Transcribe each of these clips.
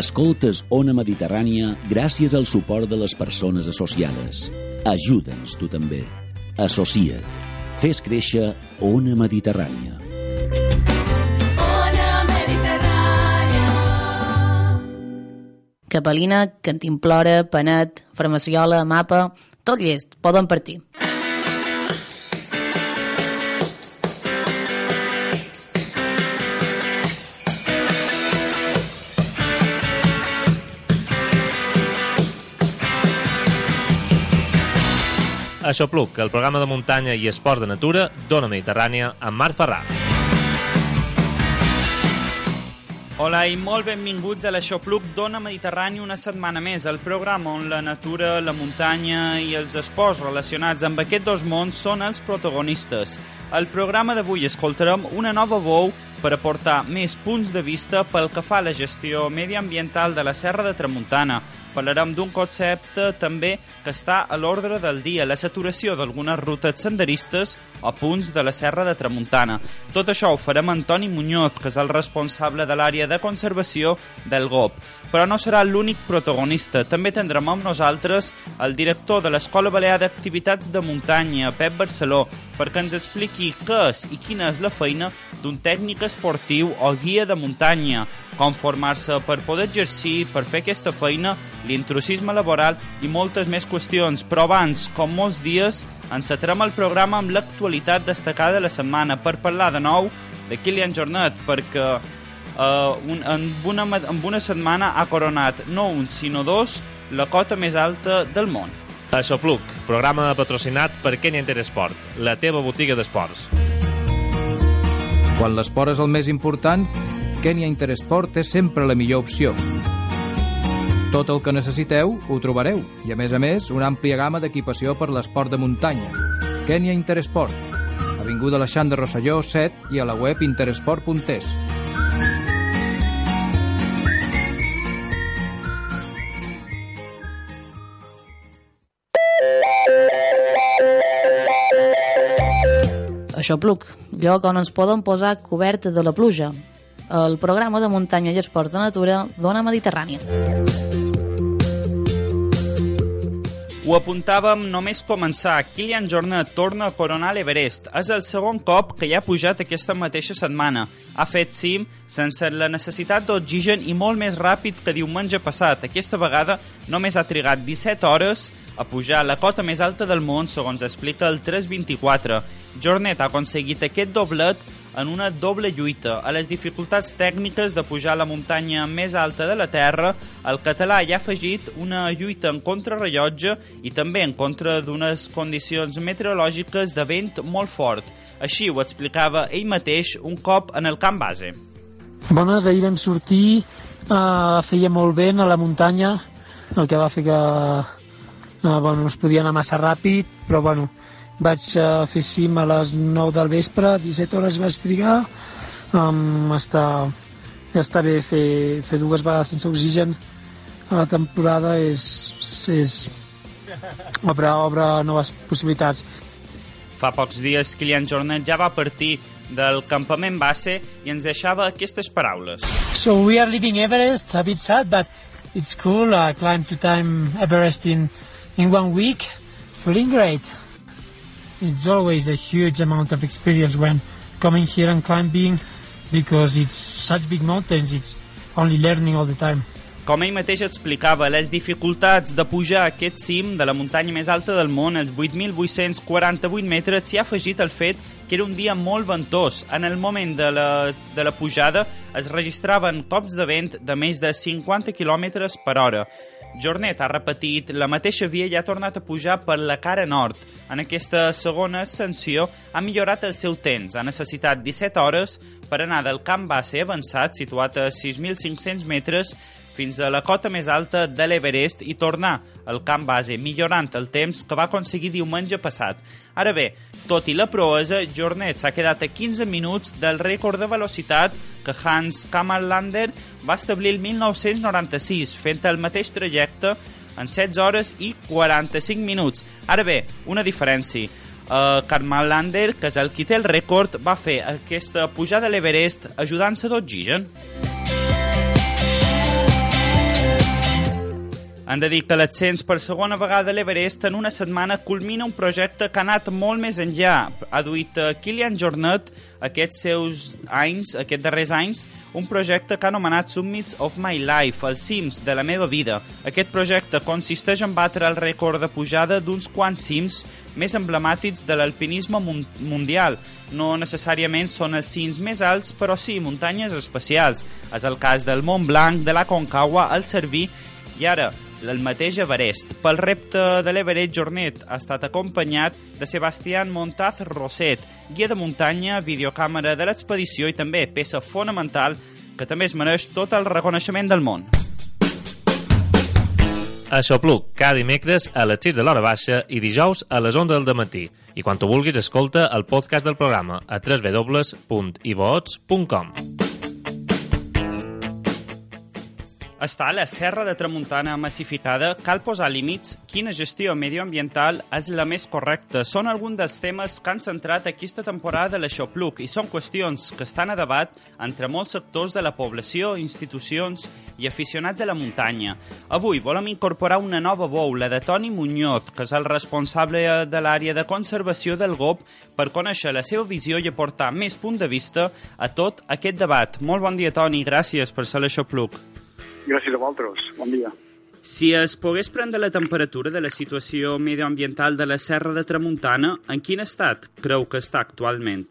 Escoltes Ona Mediterrània gràcies al suport de les persones associades. Ajuda'ns tu també. Associa't. Fes créixer Ona Mediterrània. Ona Mediterrània. Capelina, Cantimplora, Panet, Farmaciola, Mapa... Tot llest, poden partir. Aixopluc, el programa de muntanya i esports de natura d'Ona Mediterrània amb Marc Ferrà. Hola i molt benvinguts a l'Aixopluc d'Ona Mediterrània una setmana més, el programa on la natura, la muntanya i els esports relacionats amb aquests dos mons són els protagonistes. Al programa d'avui escoltarem una nova veu per aportar més punts de vista pel que fa a la gestió mediambiental de la Serra de Tramuntana. Parlarem d'un concepte també que està a l'ordre del dia, la saturació d'algunes rutes senderistes o punts de la Serra de Tramuntana. Tot això ho farem Antoni Muñoz, que és el responsable de l'àrea de conservació del GOP. Però no serà l'únic protagonista. També tindrem amb nosaltres el director de l'Escola Balear d'Activitats de Muntanya, Pep Barceló, perquè ens expliqui què és i quina és la feina d'un tècnic esportiu o guia de muntanya, com formar-se per poder exercir, per fer aquesta feina, l'intrusisme laboral i moltes més qüestions. Però abans, com molts dies, encetarem el programa amb l'actualitat destacada de la setmana per parlar de nou de Kilian Jornet, perquè uh, un, en, una, en una setmana ha coronat no un, sinó dos, la cota més alta del món. Aixopluc, programa patrocinat per Kenya Interesport, la teva botiga d'esports. Quan l'esport és el més important, Kenya Interesport és sempre la millor opció. Tot el que necessiteu ho trobareu i, a més a més, una àmplia gamma d'equipació per l'esport de muntanya. Kenya Interesport, Avinguda Alexandre Rosselló 7 i a la web interesport.es. Això pluc, lloc on ens poden posar coberta de la pluja. El programa de muntanya i esports de natura d'Ona Mediterrània. Ho apuntàvem només començar. Kilian Jornet torna a coronar l'Everest. És el segon cop que hi ha pujat aquesta mateixa setmana. Ha fet cim sense la necessitat d'oxigen i molt més ràpid que diumenge passat. Aquesta vegada només ha trigat 17 hores a pujar a la cota més alta del món, segons explica el 324. Jornet ha aconseguit aquest doblet en una doble lluita. A les dificultats tècniques de pujar la muntanya més alta de la Terra, el català hi ha afegit una lluita en contrarrellotge i també en contra d'unes condicions meteorològiques de vent molt fort. Així ho explicava ell mateix un cop en el camp base. Bones, ahir vam sortir, eh, feia molt vent a la muntanya, el que va fer que eh, bueno, no es podia anar massa ràpid, però bueno, vaig uh, fer cim a les 9 del vespre, 17 hores vaig trigar, um, està, està bé fer, fer dues vegades sense oxigen a la temporada és, és obre, obre noves possibilitats. Fa pocs dies Kilian Jornet ja va partir del campament base i ens deixava aquestes paraules. So we are leaving Everest, a bit sad, but it's cool. I climbed two time Everest in, in one week, feeling great. It's always a huge amount of experience when coming here and climbing because it's such big mountains, it's only learning all the time. Com ell mateix explicava, les dificultats de pujar a aquest cim de la muntanya més alta del món, els 8.848 metres, s'hi ha afegit el fet que era un dia molt ventós. En el moment de la, de la pujada es registraven cops de vent de més de 50 km per hora. Jornet ha repetit la mateixa via i ha tornat a pujar per la cara nord. En aquesta segona ascensió ha millorat el seu temps. Ha necessitat 17 hores per anar del camp base avançat, situat a 6.500 metres, fins a la cota més alta de l'Everest i tornar al camp base, millorant el temps que va aconseguir diumenge passat. Ara bé, tot i la proesa, Jornet s'ha quedat a 15 minuts del rècord de velocitat que Hans Kammerlander va establir el 1996, fent el mateix trajecte en 16 hores i 45 minuts. Ara bé, una diferència. Uh, Carmen Lander, que és el qui té el rècord, va fer aquesta pujada a l'Everest ajudant-se d'oxigen. Han de dir que l'ascens per segona vegada a l'Everest en una setmana culmina un projecte que ha anat molt més enllà. Ha duit a Kilian Jornet aquests seus anys, aquests darrers anys, un projecte que ha anomenat Summits of My Life, els cims de la meva vida. Aquest projecte consisteix en batre el rècord de pujada d'uns quants cims més emblemàtics de l'alpinisme mun mundial. No necessàriament són els cims més alts, però sí muntanyes especials. És el cas del Mont Blanc, de la Concagua, el Cerví i ara el mateix Everest. Pel repte de l'Everest Jornet ha estat acompanyat de Sebastián Montaz Roset, guia de muntanya, videocàmera de l'expedició i també peça fonamental que també es mereix tot el reconeixement del món. Aixopluc, cada dimecres a les 6 de l'hora baixa i dijous a les 11 del matí. I quan tu vulguis, escolta el podcast del programa a www.ivots.com. Està a la Serra de Tramuntana massificada, cal posar límits. Quina gestió medioambiental és la més correcta? Són alguns dels temes que han centrat aquesta temporada de l'Aixopluc i són qüestions que estan a debat entre molts sectors de la població, institucions i aficionats a la muntanya. Avui volem incorporar una nova veu, la de Toni Muñoz, que és el responsable de l'àrea de conservació del GOP, per conèixer la seva visió i aportar més punt de vista a tot aquest debat. Molt bon dia, Toni, gràcies per ser a l'Aixopluc. Gràcies a vosaltres. Bon dia. Si es pogués prendre la temperatura de la situació medioambiental de la Serra de Tramuntana, en quin estat creu que està actualment?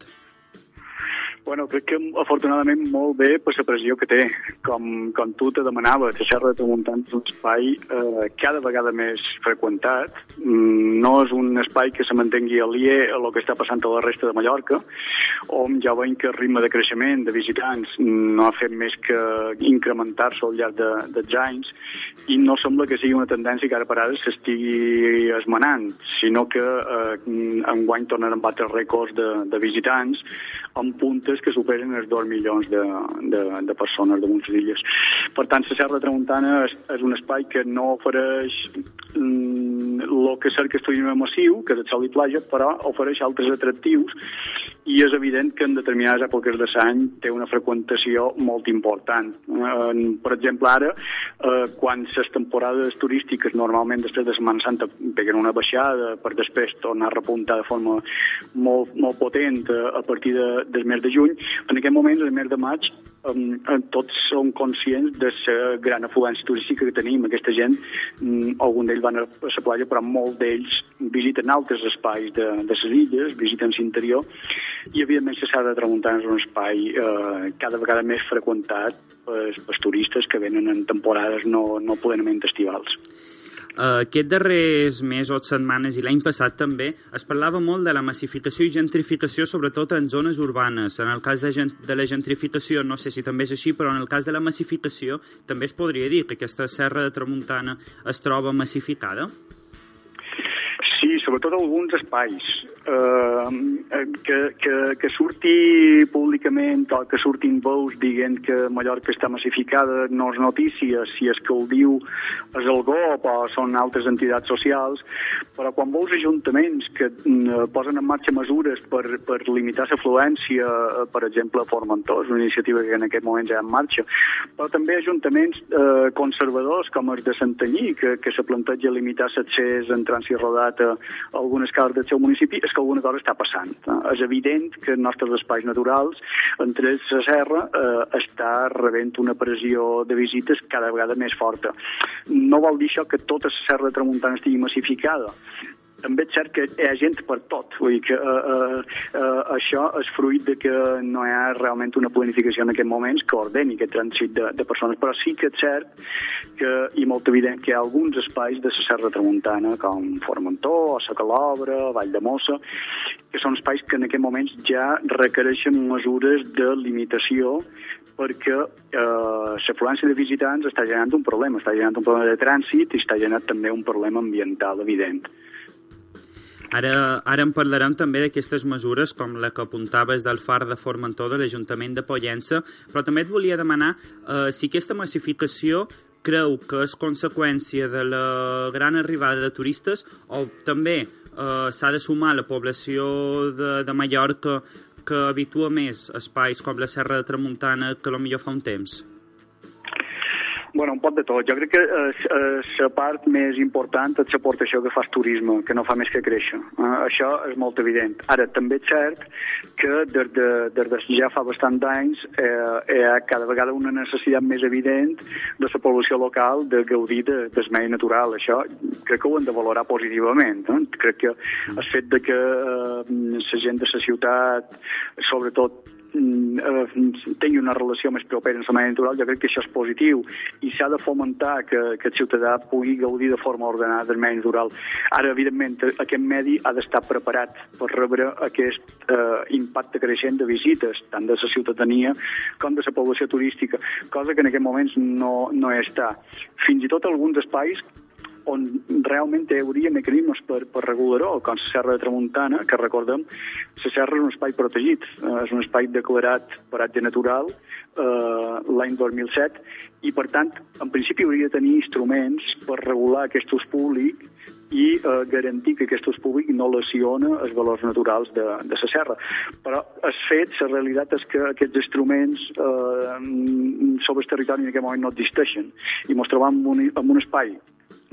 Bueno, crec que afortunadament molt bé per la pressió que té. Com, com tu te demanaves, la Serra de Tramuntana és un espai eh, cada vegada més freqüentat. Mm, No és un espai que se mantengui aliè a el que està passant a la resta de Mallorca, on ja veiem que el ritme de creixement de visitants no ha fet més que incrementar-se al llarg de, dels anys i no sembla que sigui una tendència que ara per ara s'estigui esmenant, sinó que eh, enguany tornaran a batre rècords de, de visitants amb puntes que superen els 2 milions de, de, de persones de moltes illes. Per tant, la Serra Tramuntana és, és un espai que no ofereix mm, el que cerca el massiu, que és el sol i platja, però ofereix altres atractius i és evident que en determinades èpoques de l'any té una freqüentació molt important. Eh, per exemple, ara, eh, quan les temporades turístiques normalment després de Setmana Santa peguen una baixada per després tornar a repuntar de forma molt, molt potent a, a partir de, del mes de juny, en aquest moment, el mes de maig, um, tots som conscients de la gran afluència turística que tenim. Aquesta gent, um, algun d'ells van a la platja, però molts d'ells visiten altres espais de, de les illes, visiten l'interior, i evidentment la de Tramuntana és un espai eh, cada vegada més freqüentat pels, pels turistes que venen en temporades no, no plenament estivals. Uh, aquest darrers mesos setmanes i l'any passat també es parlava molt de la massificació i gentrificació sobretot en zones urbanes. En el cas de, gent, de la gentrificació no sé si també és així, però en el cas de la massificació també es podria dir que aquesta serra de Tramuntana es troba massificada? Sí, sobretot alguns espais. Eh, que, que, que surti públicament o que surtin veus dient que Mallorca està massificada no és notícia, si és que ho diu és el GOP o són altres entitats socials, però quan veus ajuntaments que eh, posen en marxa mesures per, per limitar l'afluència, eh, per exemple, a Formentor, és una iniciativa que en aquest moment ja en marxa, però també ajuntaments eh, conservadors com els de Santanyí, que, que se planteja limitar l'accés en trànsit rodat a algunes cases del seu municipi, és que alguna cosa està passant. És evident que els nostres espais naturals, entre ells la serra, eh, està rebent una pressió de visites cada vegada més forta. No vol dir això que tota la serra de Tramuntana estigui massificada, també és cert que hi ha gent per tot, vull dir que eh, eh, eh, això és fruit de que no hi ha realment una planificació en aquest moments que ordeni aquest trànsit de, de persones, però sí que és cert que, i molt evident que hi ha alguns espais de la Serra Tramuntana, com Formentor, o la Calobra, Vall de Mossa, que són espais que en aquest moments ja requereixen mesures de limitació perquè eh, l'afluència de visitants està generant un problema, està generant un problema de trànsit i està generant també un problema ambiental evident. Ara, ara en parlarem també d'aquestes mesures, com la que apuntaves del far de Formentor de l'Ajuntament de Pollença, però també et volia demanar eh, si aquesta massificació creu que és conseqüència de la gran arribada de turistes o també eh, s'ha de sumar la població de, de Mallorca que habitua més espais com la Serra de Tramuntana que potser fa un temps? Bueno, un pot de tot. Jo crec que la part més important és l'aportació que fa el turisme, que no fa més que créixer. Eh, això és molt evident. Ara, també és cert que des de, des de ja fa bastant d'anys eh, hi ha cada vegada una necessitat més evident de la població local de gaudir de, del medi natural. Això crec que ho hem de valorar positivament. Eh? Crec que el fet de que eh, la gent de la ciutat, sobretot eh, tingui una relació més propera amb la medi natural, jo crec que això és positiu i s'ha de fomentar que, que el ciutadà pugui gaudir de forma ordenada del medi natural. Ara, evidentment, aquest medi ha d'estar preparat per rebre aquest eh, impacte creixent de visites, tant de la ciutadania com de la població turística, cosa que en aquest moments no, no està. Fins i tot alguns espais on realment hi hauria mecanismes per, per regular-ho, com la Serra de Tramuntana, que recordem, la Serra és un espai protegit, eh, és un espai declarat paratge natural eh, l'any 2007, i per tant, en principi hauria de tenir instruments per regular aquest ús públic i eh, garantir que aquest ús públic no lesiona els valors naturals de, de la serra. Però el fet, la realitat és que aquests instruments eh, sobre el territori en aquest moment no existeixen i ens trobam en un, en un espai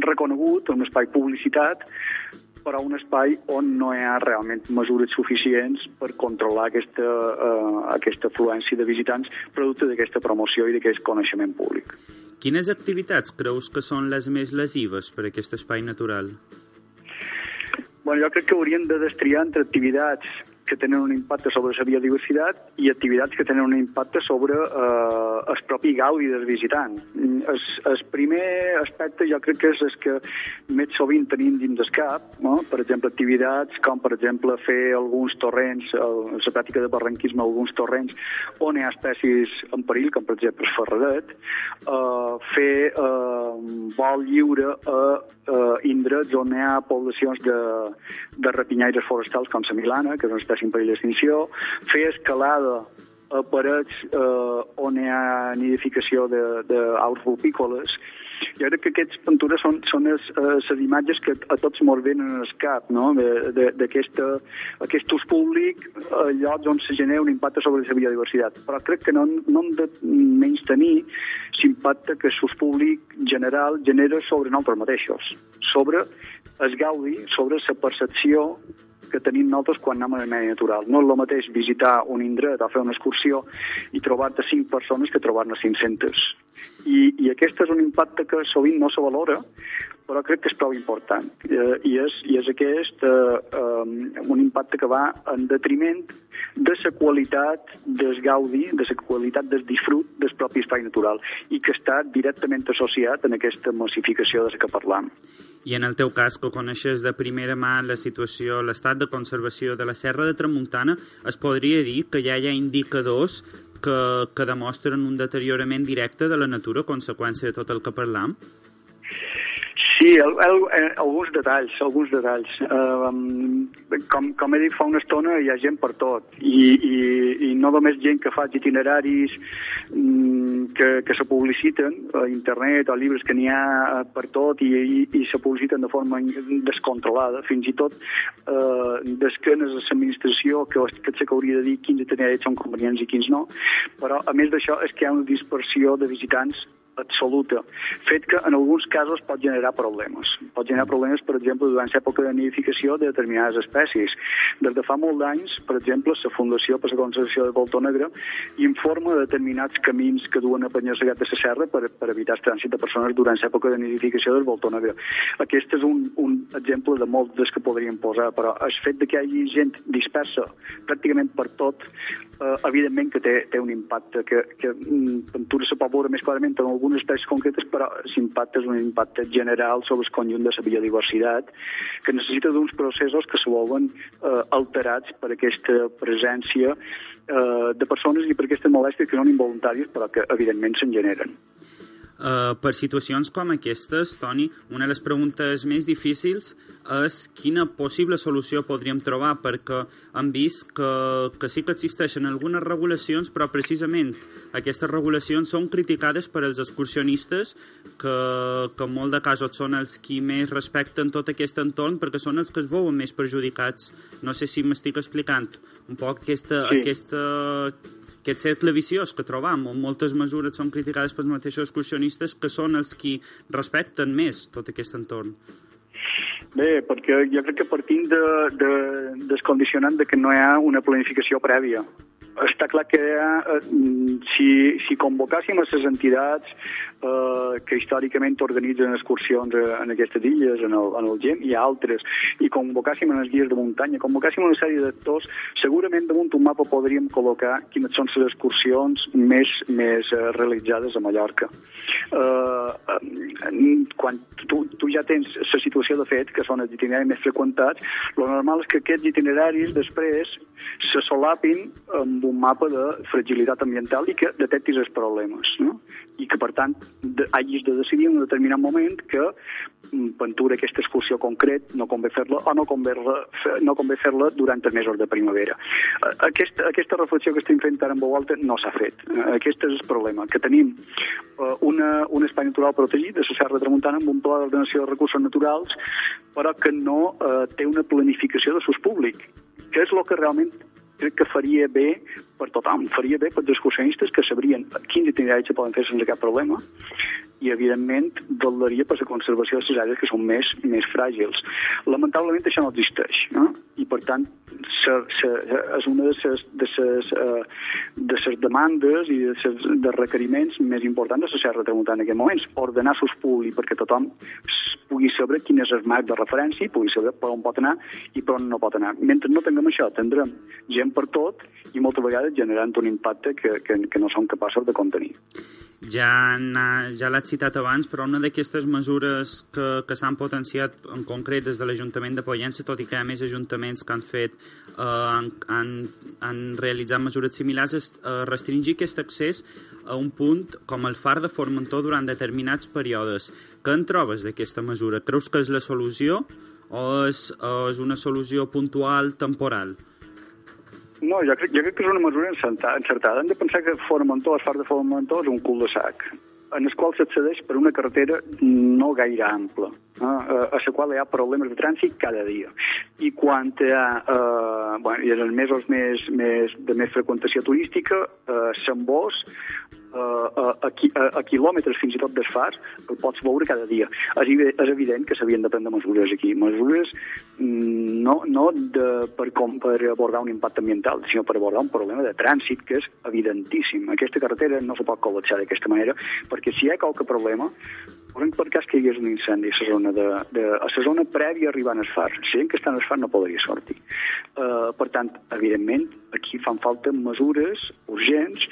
reconegut, un espai publicitat, però un espai on no hi ha realment mesures suficients per controlar aquesta, uh, aquesta afluència de visitants producte d'aquesta promoció i d'aquest coneixement públic. Quines activitats creus que són les més lesives per a aquest espai natural? Bueno, jo crec que hauríem de destriar entre activitats que tenen un impacte sobre la biodiversitat i activitats que tenen un impacte sobre eh, el propi gaudi del visitant. El, el primer aspecte jo crec que és el que més sovint tenim dins del cap, no? per exemple, activitats com, per exemple, fer alguns torrents, el, la pràctica de barranquisme, alguns torrents on hi ha espècies en perill, com per exemple el ferradet, eh, fer eh, vol lliure a eh, indrets on hi ha poblacions de, de rapinyaires forestals com la Milana, que és una en perill d'extinció, fer escalada a parets eh, on hi ha nidificació d'aus rupícoles, jo crec que aquestes pintures són, són les, les imatges que a tots mos venen al cap, no? d'aquest ús públic, a llocs on se genera un impacte sobre la biodiversitat. Però crec que no, no hem de menys tenir l'impacte que l'ús públic general genera sobre nosaltres mateixos, sobre el gaudi, sobre la percepció que tenim nosaltres quan anem al medi natural. No és el mateix visitar un indret o fer una excursió i trobar-te 5 persones que trobar-ne 500. I, I aquest és un impacte que sovint no se valora, però crec que és prou important. Eh, i, és, I és aquest eh, eh, un impacte que va en detriment de la qualitat del gaudi, de la qualitat del disfrut del propi espai natural i que està directament associat en aquesta massificació de la que parlam. I en el teu cas, que coneixes de primera mà la situació, l'estat de conservació de la Serra de Tramuntana, es podria dir que ja hi ha indicadors que, que demostren un deteriorament directe de la natura a conseqüència de tot el que parlam? Sí, el, el, el, alguns detalls, alguns detalls. Uh, com, com he dit fa una estona, hi ha gent per tot, i, i, i no només gent que fa itineraris um, que, que se publiciten a internet o llibres que n'hi ha per tot i, i, i se publiciten de forma descontrolada, fins i tot uh, d'esquenes a l'administració que, que sé que hauria de dir quins itineraris són convenients i quins no, però a més d'això és que hi ha una dispersió de visitants absoluta, fet que en alguns casos pot generar problemes. Pot generar problemes, per exemple, durant l'època de nidificació de determinades espècies. Des de fa molt d'anys, per exemple, la Fundació per la Conservació de Voltor Negre informa de determinats camins que duen a Penyassegat de la Serra per, per evitar el trànsit de persones durant l'època de nidificació del Voltor Negre. Aquest és un, un exemple de molts dels que podríem posar, però el fet de que hi hagi gent dispersa pràcticament per tot, eh, evidentment que té, té un impacte que, que mm, Ventura se pot veure més clarament en algunes espècies concretes, però l'impacte és un impacte general sobre el conjunt de la biodiversitat que necessita d'uns processos que se veuen eh, alterats per aquesta presència eh, de persones i per aquestes molèsties que són involuntàries però que evidentment se'n generen. Uh, per situacions com aquestes, Toni, una de les preguntes més difícils és quina possible solució podríem trobar, perquè hem vist que, que sí que existeixen algunes regulacions, però precisament aquestes regulacions són criticades per als excursionistes, que, que en molt de casos són els qui més respecten tot aquest entorn, perquè són els que es veuen més perjudicats. No sé si m'estic explicant un poc aquesta, sí. aquesta aquest cercle viciós que trobam, on moltes mesures són criticades pels mateixos excursionistes que són els qui respecten més tot aquest entorn. Bé, perquè jo crec que partint de, de, del condicionant de que no hi ha una planificació prèvia. Està clar que ha, eh, si, si convocàssim a les entitats eh, que històricament organitzen excursions eh, en aquestes illes, en el, en el GEM, i altres, i convocàssim en els guies de muntanya, convocàssim una sèrie d'actors, segurament damunt un mapa podríem col·locar quines són les excursions més, més eh, realitzades a Mallorca. Eh, quan tu, tu ja tens la situació de fet, que són els itineraris més freqüentats, el normal és que aquests itineraris després se solapin amb un mapa de fragilitat ambiental i que detectis els problemes. No? I que, per tant, de, hagis de decidir en un determinat moment que mm, pentura aquesta excursió concret no convé fer-la o no convé, no convé fer-la durant els mesos de primavera. Eh, Aquesta, aquesta reflexió que estem fent ara en veu no s'ha fet. Eh, Aquest és el problema, que tenim eh, una, un espai natural protegit de la Serra Tramuntana amb un pla d'ordenació de recursos naturals, però que no eh, té una planificació de sus públic, que és el que realment crec que faria bé per tothom. Faria bé per els excursionistes que sabrien quins itineraris poden fer sense cap problema i, evidentment, valdria per la conservació de les àrees que són més, més fràgils. Lamentablement això no existeix, no? i, per tant, se, se, és una de les de ses, uh, de ses demandes i de ses de requeriments més importants de la Serra Tramuntana en aquests moments. Ordenar sus públic perquè tothom pugui saber quin és el marc de referència i pugui saber per on pot anar i per on no pot anar. Mentre no tinguem això, tindrem gent per tot i moltes vegades generant un impacte que, que, que no som capaços de contenir. Ja, ja l'has citat abans, però una d'aquestes mesures que, que s'han potenciat en concret des de l'Ajuntament de Pollença, tot i que hi ha més ajuntaments que han fet, eh, han, han, han realitzat mesures similars, és eh, restringir aquest accés a un punt com el far de Formentor durant determinats períodes. Què en trobes d'aquesta mesura? Creus que és la solució o és, és una solució puntual, temporal? No, jo crec, jo crec que és una mesura encertada. Hem de pensar que Formentor, el far de Formentor, és un cul de sac en el qual s'accedeix per una carretera no gaire ampla, eh, a la qual hi ha problemes de trànsit cada dia. I quan hi ha, eh, bueno, i en els mesos més, més, de més freqüentació turística, eh, eh, a, a, a, a quilòmetres fins i tot del far, el pots veure cada dia. És, és evident que s'havien de prendre mesures aquí, mesures mm, no, no de, per, com, per abordar un impacte ambiental, sinó per abordar un problema de trànsit que és evidentíssim. Aquesta carretera no se pot col·lapsar d'aquesta manera, perquè si hi ha qualque problema, Posem per cas que hi hagués un incendi a la zona, de, de, a la zona prèvia arribant al far. Si que està al far no podria sortir. Uh, per tant, evidentment, aquí fan falta mesures urgents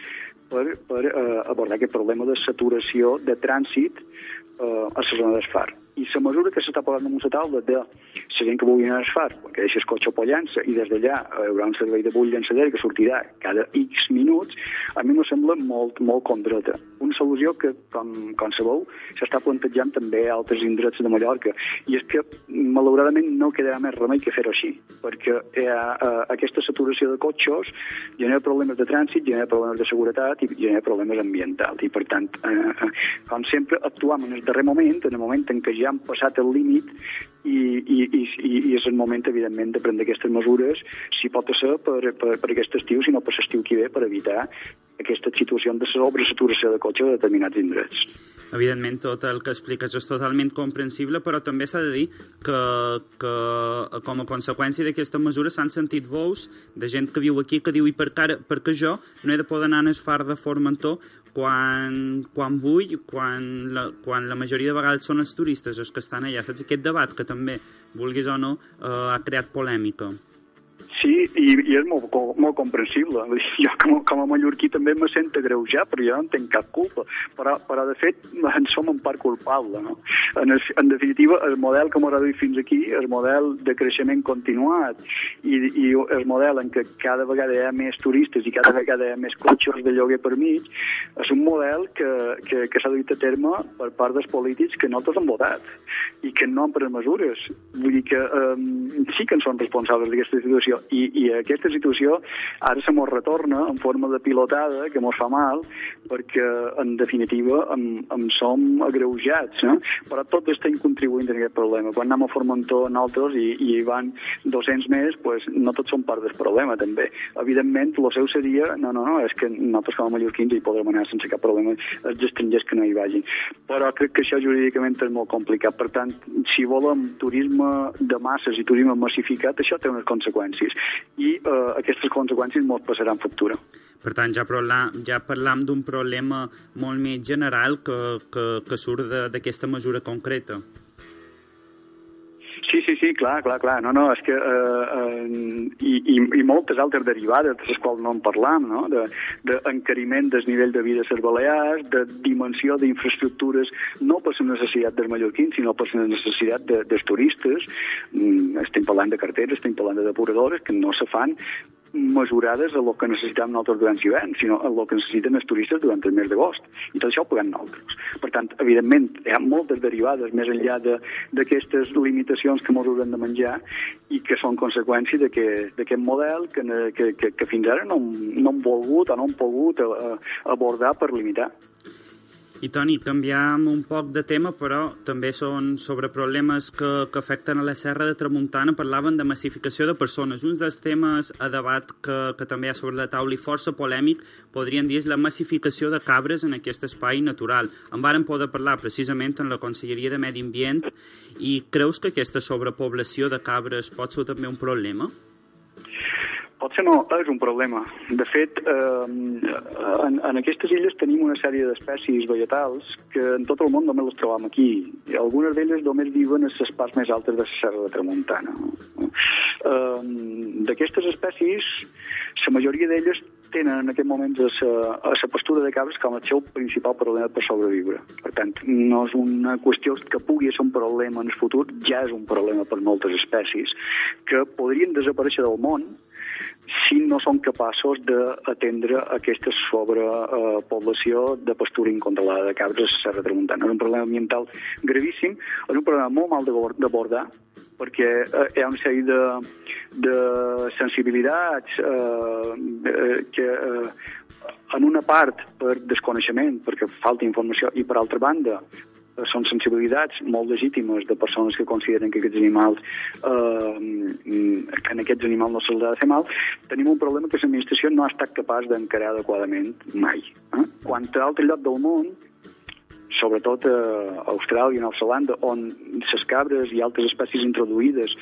per, per uh, abordar aquest problema de saturació de trànsit uh, a la zona del far. I la mesura que s'està posant damunt la taula de la gent que vulgui anar al far, perquè deixa el cotxe a Pollença i des d'allà hi haurà un servei de bull llançadera que sortirà cada X minuts, a mi me sembla molt, molt condreta. Una solució que, com, com sabeu, s'està plantejant també a altres indrets de Mallorca. I és que, malauradament, no quedarà més remei que fer-ho així, perquè ha, eh, aquesta saturació de cotxes genera problemes de trànsit, genera problemes de seguretat i genera problemes ambientals. I, per tant, eh, eh, com sempre, actuam en el darrer moment, en el moment en què ja han passat el límit i, i, i, i és el moment, evidentment, de prendre aquestes mesures, si pot ser per, per, per aquest estiu, si no per l'estiu que ve, per evitar aquesta situació de sobresaturació de cotxe de determinats indrets. Evidentment, tot el que expliques és totalment comprensible, però també s'ha de dir que, que com a conseqüència d'aquesta mesura s'han sentit veus de gent que viu aquí que diu i per, cara, per què jo no he de poder anar al far de Formentor quan, quan vull, quan la, quan la majoria de vegades són els turistes els que estan allà. Saps? Aquest debat que també, vulguis o no, eh, ha creat polèmica. Sí, i, i és molt, molt comprensible. Jo com, com a mallorquí també me sento greujar, però jo no en tinc cap culpa. Però, però de fet, en som en part culpable. No? En, en definitiva, el model que m'ha fins aquí, el model de creixement continuat i, i el model en què cada vegada hi ha més turistes i cada vegada hi ha més cotxes de lloguer per mig, és un model que, que, que s'ha duit a terme per part dels polítics que no tots han votat i que no han pres mesures. Vull dir que um, sí que en són responsables d'aquesta situació I, i aquesta situació ara se mos retorna en forma de pilotada que mos fa mal perquè, en definitiva, em, em som agreujats, eh? però tots estem contribuint en aquest problema. Quan anem a Formentor nosaltres i, i van 200 més, pues, no tots són part del problema, també. Evidentment, el seu seria, no, no, no, és que nosaltres com a mallorquins hi podrem anar sense cap problema, els estrangers que no hi vagin. Però crec que això jurídicament és molt complicat. Per tant, si volem turisme de masses i turisme massificat, això té unes conseqüències. I eh, aquestes conseqüències molt passaran factura. Per tant, ja parlam, ja parlam d'un problema molt més general que, que, que surt d'aquesta mesura concreta. Sí, sí, sí, clar, clar, clar. No, no, és que... Eh, eh, i, i, I moltes altres derivades, de les quals no en parlam, no? D'encariment de, del nivell de vida a Balears, de dimensió d'infraestructures, no per la necessitat dels mallorquins, sinó per la necessitat de, dels turistes. Mm, estem parlant de carteres, estem parlant de depuradores, que no se fan mesurades a lo que necessitem nosaltres durant l'hivern, sinó a lo que necessiten els turistes durant el mes d'agost. I tot això ho paguem nosaltres. Per tant, evidentment, hi ha moltes derivades més enllà d'aquestes limitacions que ens haurem de menjar i que són conseqüència d'aquest model que, que, que, que fins ara no, no hem volgut o no hem pogut eh, abordar per limitar. I Toni, canviam un poc de tema, però també són sobre problemes que, que afecten a la Serra de Tramuntana. Parlaven de massificació de persones. Un dels temes a debat que, que també hi ha sobre la taula i força polèmic, podrien dir, és la massificació de cabres en aquest espai natural. En varen poder parlar precisament en la Conselleria de Medi Ambient i creus que aquesta sobrepoblació de cabres pot ser també un problema? Potser no és un problema. De fet, eh, en, en aquestes illes tenim una sèrie d'espècies vegetals que en tot el món només les trobam aquí. I algunes d'elles només viuen a les parts més altes de la Serra de Tramuntana. Eh, D'aquestes espècies, la majoria d'elles tenen en aquest moment a la postura de cabres com el seu principal problema per sobreviure. Per tant, no és una qüestió que pugui ser un problema en el futur, ja és un problema per moltes espècies que podrien desaparèixer del món si no són capaços d'atendre aquesta sobrepoblació de pastura incontrolada de cabres a Serra Tramuntana. És un problema ambiental gravíssim, és un problema molt mal d'abordar, perquè eh, hi ha una sèrie de, de sensibilitats eh, que eh, en una part per desconeixement, perquè falta informació, i per altra banda són sensibilitats molt legítimes de persones que consideren que aquests animals eh, en aquests animals no se'ls ha de fer mal, tenim un problema que l'administració no ha estat capaç d'encarar adequadament mai. Eh? Quan a altre lloc del món sobretot a Austràlia i Nova Zelanda, on les cabres i altres espècies introduïdes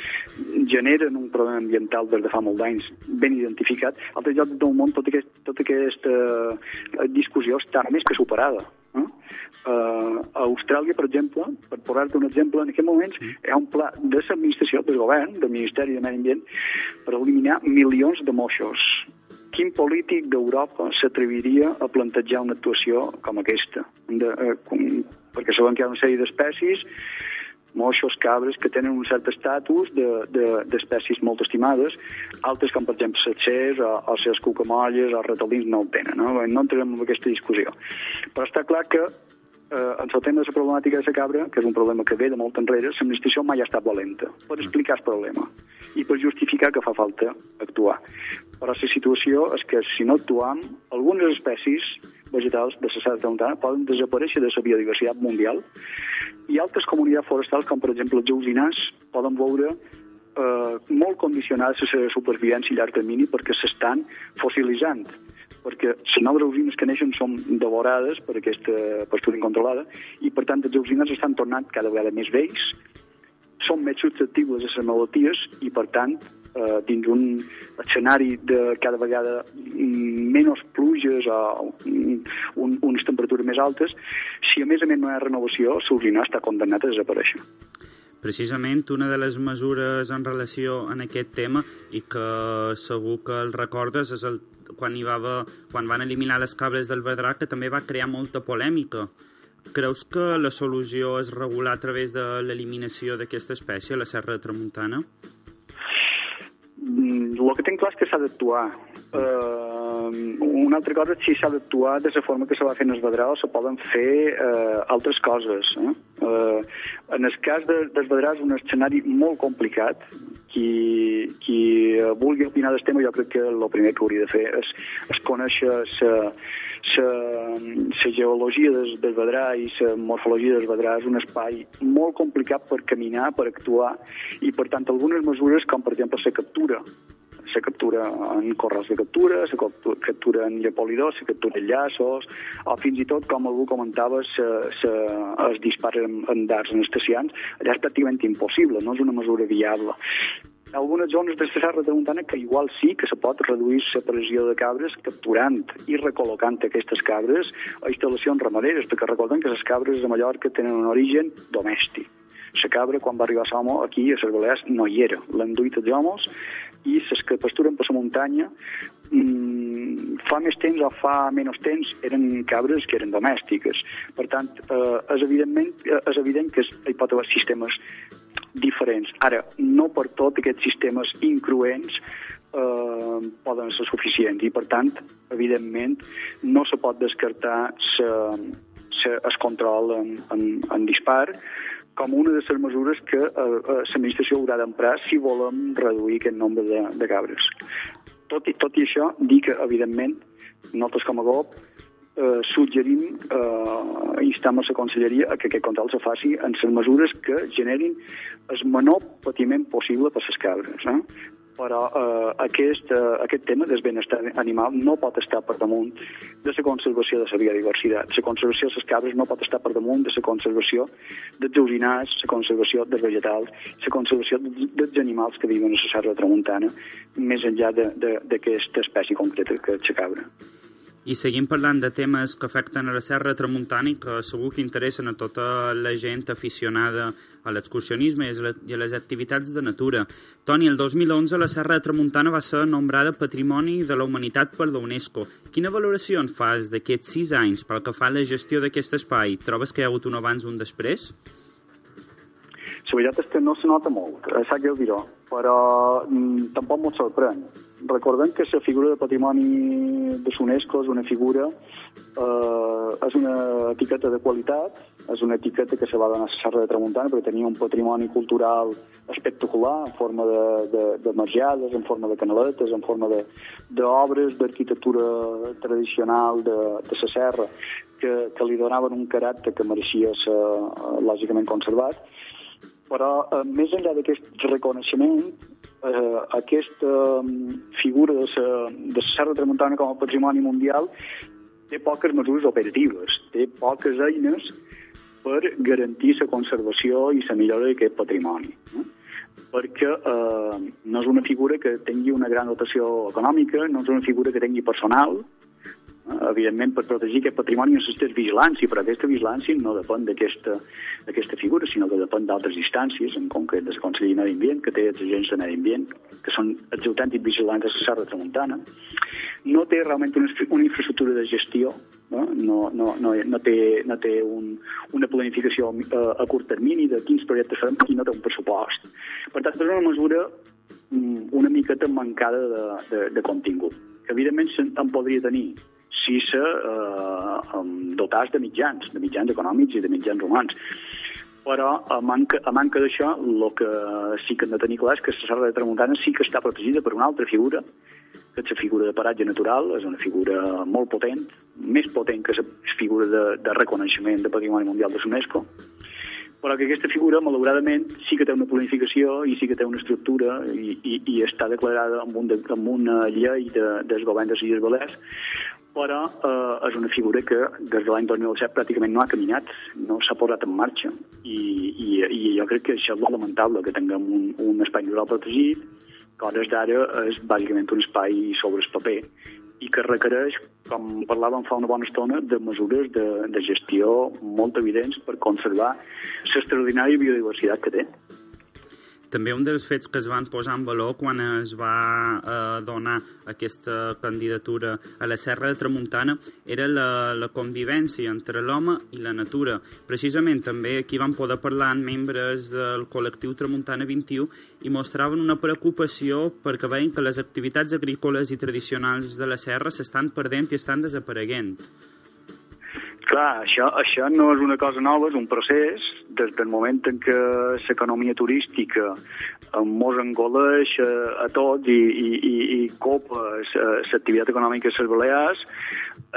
generen un problema ambiental des de fa molt d'anys ben identificat, a altres llocs del món tota, aquest, tota aquesta discussió està més que superada. Eh? Uh, a Austràlia, per exemple, per posar-te un exemple, en aquest moments hi ha un pla de l'administració, del govern, del Ministeri de Medi Ambient, per eliminar milions de moixos. Quin polític d'Europa s'atreviria a plantejar una actuació com aquesta? De, uh, com, perquè sabem que hi ha una sèrie d'espècies moixos, cabres, que tenen un cert estatus d'espècies de, de, molt estimades, altres com per exemple setxers o, o les cucamolles o ratalins no el tenen, no? no entrem en aquesta discussió. Però està clar que eh, en el tema de la problemàtica de la cabra, que és un problema que ve de molt enrere, l'administració mai ha estat valenta per explicar el problema i per justificar que fa falta actuar. Però la situació és que si no actuam, algunes espècies vegetals de la Serra Tramuntana poden desaparèixer de la biodiversitat mundial. I altres comunitats forestals, com per exemple els jausinars, poden veure eh, molt condicionades a la supervivència a llarg termini perquè s'estan fossilitzant perquè les noves usines que neixen són devorades per aquesta pastura incontrolada i, per tant, els usines estan tornant cada vegada més vells, són més susceptibles a les malalties i, per tant, eh, dins un escenari de cada vegada menys pluges o un, unes temperatures més altes, si a més a més no hi ha renovació, l'usina està condemnat a desaparèixer precisament una de les mesures en relació en aquest tema i que segur que el recordes és el quan, hi va quan van eliminar les cabres del Vedrà, que també va crear molta polèmica. Creus que la solució és regular a través de l'eliminació d'aquesta espècie a la Serra de Tramuntana? El que tinc clar és que s'ha d'actuar. Uh, una altra cosa si s'ha d'actuar de la forma que se va fer en el Vedrà o se poden fer uh, altres coses. Eh? Uh, en el cas de, del Vedrà és un escenari molt complicat qui qui vulgui opinar del tema, jo crec que el primer que hauria de fer és, és conèixer la geologia del, del Vedrà i la morfologia del Vedrà és un espai molt complicat per caminar, per actuar, i per tant algunes mesures, com per exemple la captura, la captura en corrals de captura, la captura en llepolidors, la captura en llaços, o fins i tot, com algú comentava, se, se, es dispara en, en darts anestesiants, allà és pràcticament impossible, no és una mesura viable algunes zones de la serra de Montana que igual sí que se pot reduir la pressió de cabres capturant i recol·locant aquestes cabres a instal·lacions ramaderes, perquè recordem que les cabres de Mallorca tenen un origen domèstic. La cabra, quan va arribar Somo, aquí a les Balears no hi era. L'han duit els homes i les que pasturen per la muntanya mmm, fa més temps o fa menys temps eren cabres que eren domèstiques. Per tant, eh, és, evidentment, eh, és evident que hi pot haver sistemes diferents. Ara, no per tot aquests sistemes incruents eh, poden ser suficients i, per tant, evidentment, no se pot descartar se, se, es control en, en, en dispar com una de les mesures que eh, eh, l'administració haurà d'emprar si volem reduir aquest nombre de, de cabres. Tot i, tot i això, dir que, evidentment, nosaltres com a GOP eh, suggerim, eh, instam a la conselleria a que aquest control se faci en les mesures que generin el menor patiment possible per les cabres. Eh? Però eh, aquest, eh, aquest tema del benestar animal no pot estar per damunt de la conservació de la biodiversitat. La conservació de les cabres no pot estar per damunt de la conservació dels urinars, la conservació dels vegetals, la conservació dels animals que viuen a la serra tramuntana, més enllà d'aquesta espècie concreta que és la cabra. I seguim parlant de temes que afecten a la Serra Tramuntana i que segur que interessen a tota la gent aficionada a l'excursionisme i a les activitats de natura. Toni, el 2011 la Serra Tramuntana va ser nombrada Patrimoni de la Humanitat per la UNESCO. Quina valoració en fas d'aquests sis anys pel que fa a la gestió d'aquest espai? Trobes que hi ha hagut un abans i un després? La veritat és que no se nota molt, eh, sap greu dir-ho, però mm, tampoc m'ho sorprèn recordem que la figura de patrimoni de l'UNESCO és una figura, eh, és una etiqueta de qualitat, és una etiqueta que se va donar a la Serra de Tramuntana perquè tenia un patrimoni cultural espectacular en forma de, de, de marjades, en forma de canaletes, en forma d'obres d'arquitectura tradicional de, de la serra que, que li donaven un caràcter que mereixia ser eh, lògicament conservat. Però eh, més enllà d'aquest reconeixement eh, aquesta mm, figura de la, de la Serra Tramuntana com a patrimoni mundial té poques mesures operatives, té poques eines per garantir la conservació i la millora d'aquest patrimoni. No? perquè eh, no és una figura que tingui una gran dotació econòmica, no és una figura que tingui personal, Eh, evidentment, per protegir aquest patrimoni necessites vigilància, però aquesta vigilància no depèn d'aquesta figura, sinó que depèn d'altres instàncies, en concret de la Conselleria de Medi Ambient, que té els agents de Medi Ambient, que són els autèntics vigilants de la Serra Tramuntana. No té realment una, una infraestructura de gestió, no, no, no, no, no té, no té un, una planificació a, eh, a curt termini de quins projectes farem i no té un pressupost. Per tant, és una mesura mm, una miqueta mancada de, de, de contingut, que evidentment en podria tenir, si se eh, dotars de mitjans, de mitjans econòmics i de mitjans humans. Però a manca, a manca d'això, el que sí que hem de tenir clar és que la Serra de Tramuntana sí que està protegida per una altra figura, que és la figura de paratge natural, és una figura molt potent, més potent que la figura de, de reconeixement de Patrimoni Mundial de l'UNESCO, però que aquesta figura, malauradament, sí que té una planificació i sí que té una estructura i, i, i està declarada amb, un de, amb una llei de, del govern de les Illes Balears però eh, és una figura que des de l'any 2007 pràcticament no ha caminat, no s'ha posat en marxa. I, i, I jo crec que això és molt lamentable, que tinguem un, un espai natural protegit, que hores d'ara és bàsicament un espai sobre el paper i que requereix, com parlàvem fa una bona estona, de mesures de, de gestió molt evidents per conservar l'extraordinària biodiversitat que té. També un dels fets que es van posar en valor quan es va eh, donar aquesta candidatura a la Serra de Tramuntana era la, la convivència entre l'home i la natura. Precisament també aquí van poder parlar amb membres del col·lectiu Tramuntana 21 i mostraven una preocupació perquè veien que les activitats agrícoles i tradicionals de la serra s'estan perdent i estan desapareguent. Clar, això, això no és una cosa nova, és un procés. Des del moment en què l'economia turística mos engoleix a, tots i, i, i, i copa l'activitat econòmica a les Balears,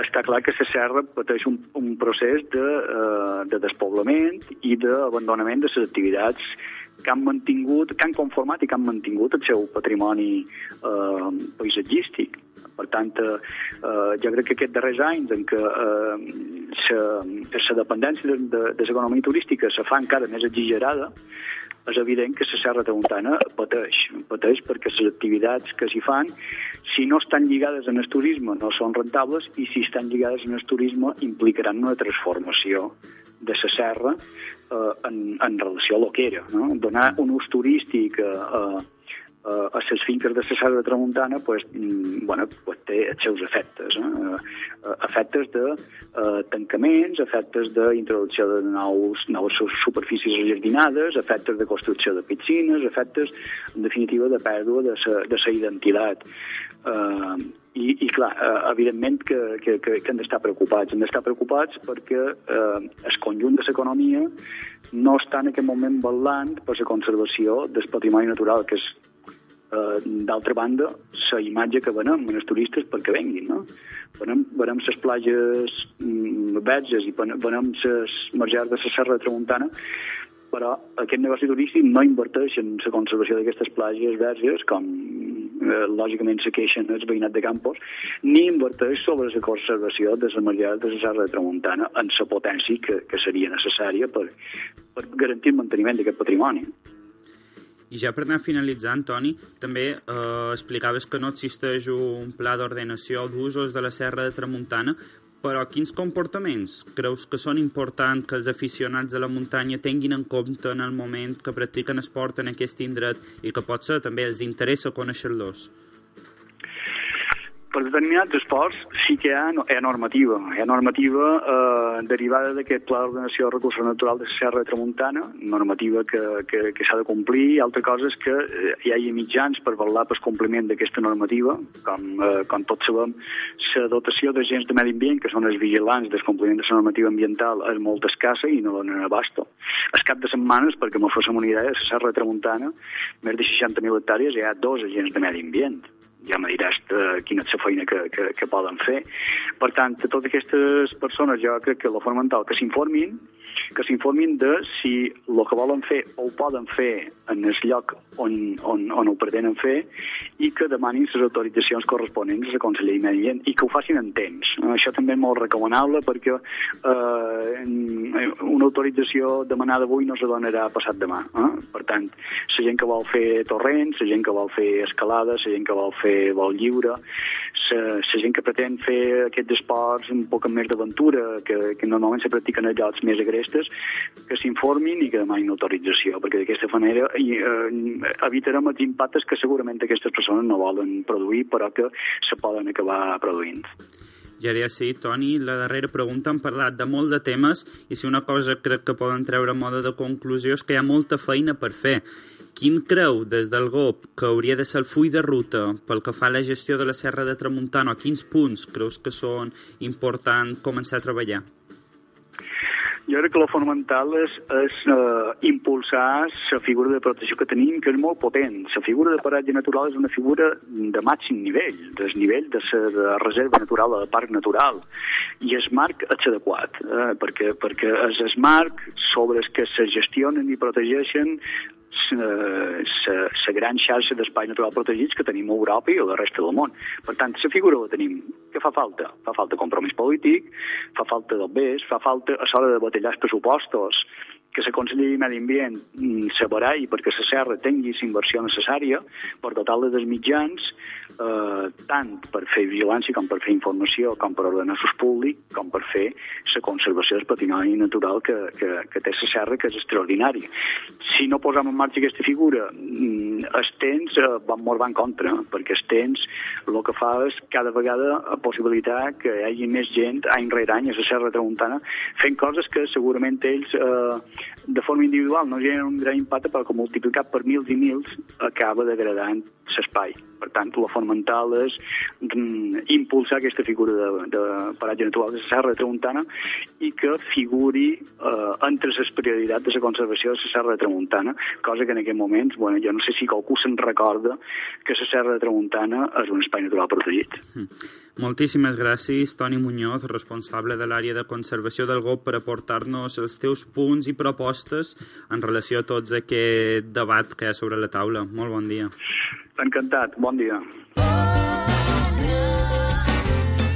està clar que la serra pateix un, un procés de, uh, de despoblament i d'abandonament de les activitats que han mantingut, que han conformat i que han mantingut el seu patrimoni eh, paisatgístic. Per tant, eh, eh, jo crec que aquests darrers anys en què eh, la dependència de, de, de l'economia turística se fa encara més exagerada, és evident que la Serra Tramuntana pateix, pateix perquè les activitats que s'hi fan, si no estan lligades en el turisme, no són rentables, i si estan lligades en el turisme, implicaran una transformació de la serra eh, en, en relació a lo que era. No? Donar un ús turístic eh, eh, eh, a les finques de Serra de Tramuntana pues, mm, bueno, pues té els seus efectes. Eh? Efectes de eh, tancaments, efectes d'introducció de nous, noves superfícies ajardinades, efectes de construcció de piscines, efectes, en definitiva, de pèrdua de sa identitat. Eh, i, i clar, eh, evidentment que, que, que, que hem d'estar preocupats. Hem d'estar preocupats perquè eh, el conjunt de l'economia no està en aquest moment ballant per la conservació del patrimoni natural, que és eh, d'altra banda, la imatge que venem en els turistes perquè venguin, no? Venem, venem les platges mm, verges i venem les margars de la Serra de Tramuntana, però aquest negoci turístic no inverteix en la conservació d'aquestes platges verges, com eh, lògicament se queixen els veïnats de Campos, ni inverteix sobre la conservació de les margars de la Serra de Tramuntana en la potència que, que seria necessària per, per garantir el manteniment d'aquest patrimoni. I ja per anar finalitzant, Toni, també eh, explicaves que no existeix un pla d'ordenació d'usos de la Serra de Tramuntana, però quins comportaments creus que són importants que els aficionats de la muntanya tinguin en compte en el moment que practiquen esport en aquest indret i que potser també els interessa conèixer-los? Per determinats esports sí que hi ha, hi ha normativa. Hi ha normativa eh, derivada d'aquest Pla d'Ordenació de Recursos Naturals de Serra de Tramuntana, normativa que, que, que s'ha de complir, i altra cosa és que eh, hi hagi mitjans per velar pel compliment d'aquesta normativa, com, eh, com tots sabem, la dotació d'agents de medi ambient, que són els vigilants del compliment de la normativa ambiental, és molt escassa i no donen abasto. El cap de setmanes, perquè me fóssim una idea, a la Serra de Tramuntana, més de 60.000 hectàrees, hi ha dos agents de medi ambient ja me diràs de quina és la feina que, que, que poden fer. Per tant, a totes aquestes persones jo crec que la fonamental que s'informin, que s'informin de si el que volen fer o ho poden fer en el lloc on, on, on ho pretenen fer i que demanin les autoritzacions corresponents a la Conselleria Medi Ambient i que ho facin en temps. Això també és molt recomanable perquè eh, una autorització demanada avui no se donarà passat demà. Eh? Per tant, la gent que vol fer torrents, la gent que vol fer escalada, la gent que vol fer vol lliure, la gent que pretén fer aquests esports un poc més d'aventura, que, que normalment se practiquen a llocs més agrestes, que s'informin i que demanin autorització, perquè d'aquesta manera eh, evitarem els impactes que segurament aquestes persones no volen produir, però que se poden acabar produint. Ja ja sí, Toni, la darrera pregunta hem parlat de molt de temes i si una cosa crec que poden treure moda de conclusió és que hi ha molta feina per fer Quin creu des del GOP que hauria de ser el full de ruta pel que fa a la gestió de la Serra de Tramuntana? Quins punts creus que són importants començar a treballar? Jo crec que el fonamental és, és uh, impulsar la figura de protecció que tenim, que és molt potent. La figura de paratge natural és una figura de màxim nivell, del nivell de la reserva natural, del parc natural. I el marc és adequat, eh, perquè, perquè és el marc sobre els que se gestionen i protegeixen la gran xarxa d'espai natural protegits que tenim a Europa i a la resta del món. Per tant, la figura la tenim. Què fa falta? Fa falta compromís polític, fa falta d'obers, fa falta a l'hora de batallar els pressupostos que la Conselleria de Medi Ambient mm, sabrà i perquè la serra tingui la inversió necessària per dotar-la dels mitjans eh, tant per fer vigilància com per fer informació, com per ordenar sus públic, com per fer la conservació del patrimoni natural que, que, que té la serra, que és extraordinari. Si no posem en marxa aquesta figura, mm, els temps eh, van molt en contra, perquè els temps el que fa és cada vegada a possibilitat que hi hagi més gent any rere any a la Serra Tramuntana fent coses que segurament ells eh, de forma individual no generen un gran impacte però que multiplicat per mils i mils acaba degradant l'espai. Per tant, la fonamental és mm, impulsar aquesta figura de, de paratge natural de la Serra de Tramuntana i que figuri eh, entre les prioritats de la conservació de la Serra de Tramuntana, cosa que en aquest moments, bueno, jo no sé si qualcú se'n recorda que la Serra de Tramuntana és un espai natural protegit. Mm. Moltíssimes gràcies, Toni Muñoz, responsable de l'àrea de conservació del GOP, per aportar-nos els teus punts i propostes en relació a tots aquest debat que hi ha sobre la taula. Molt bon dia. Encantat, bon dia.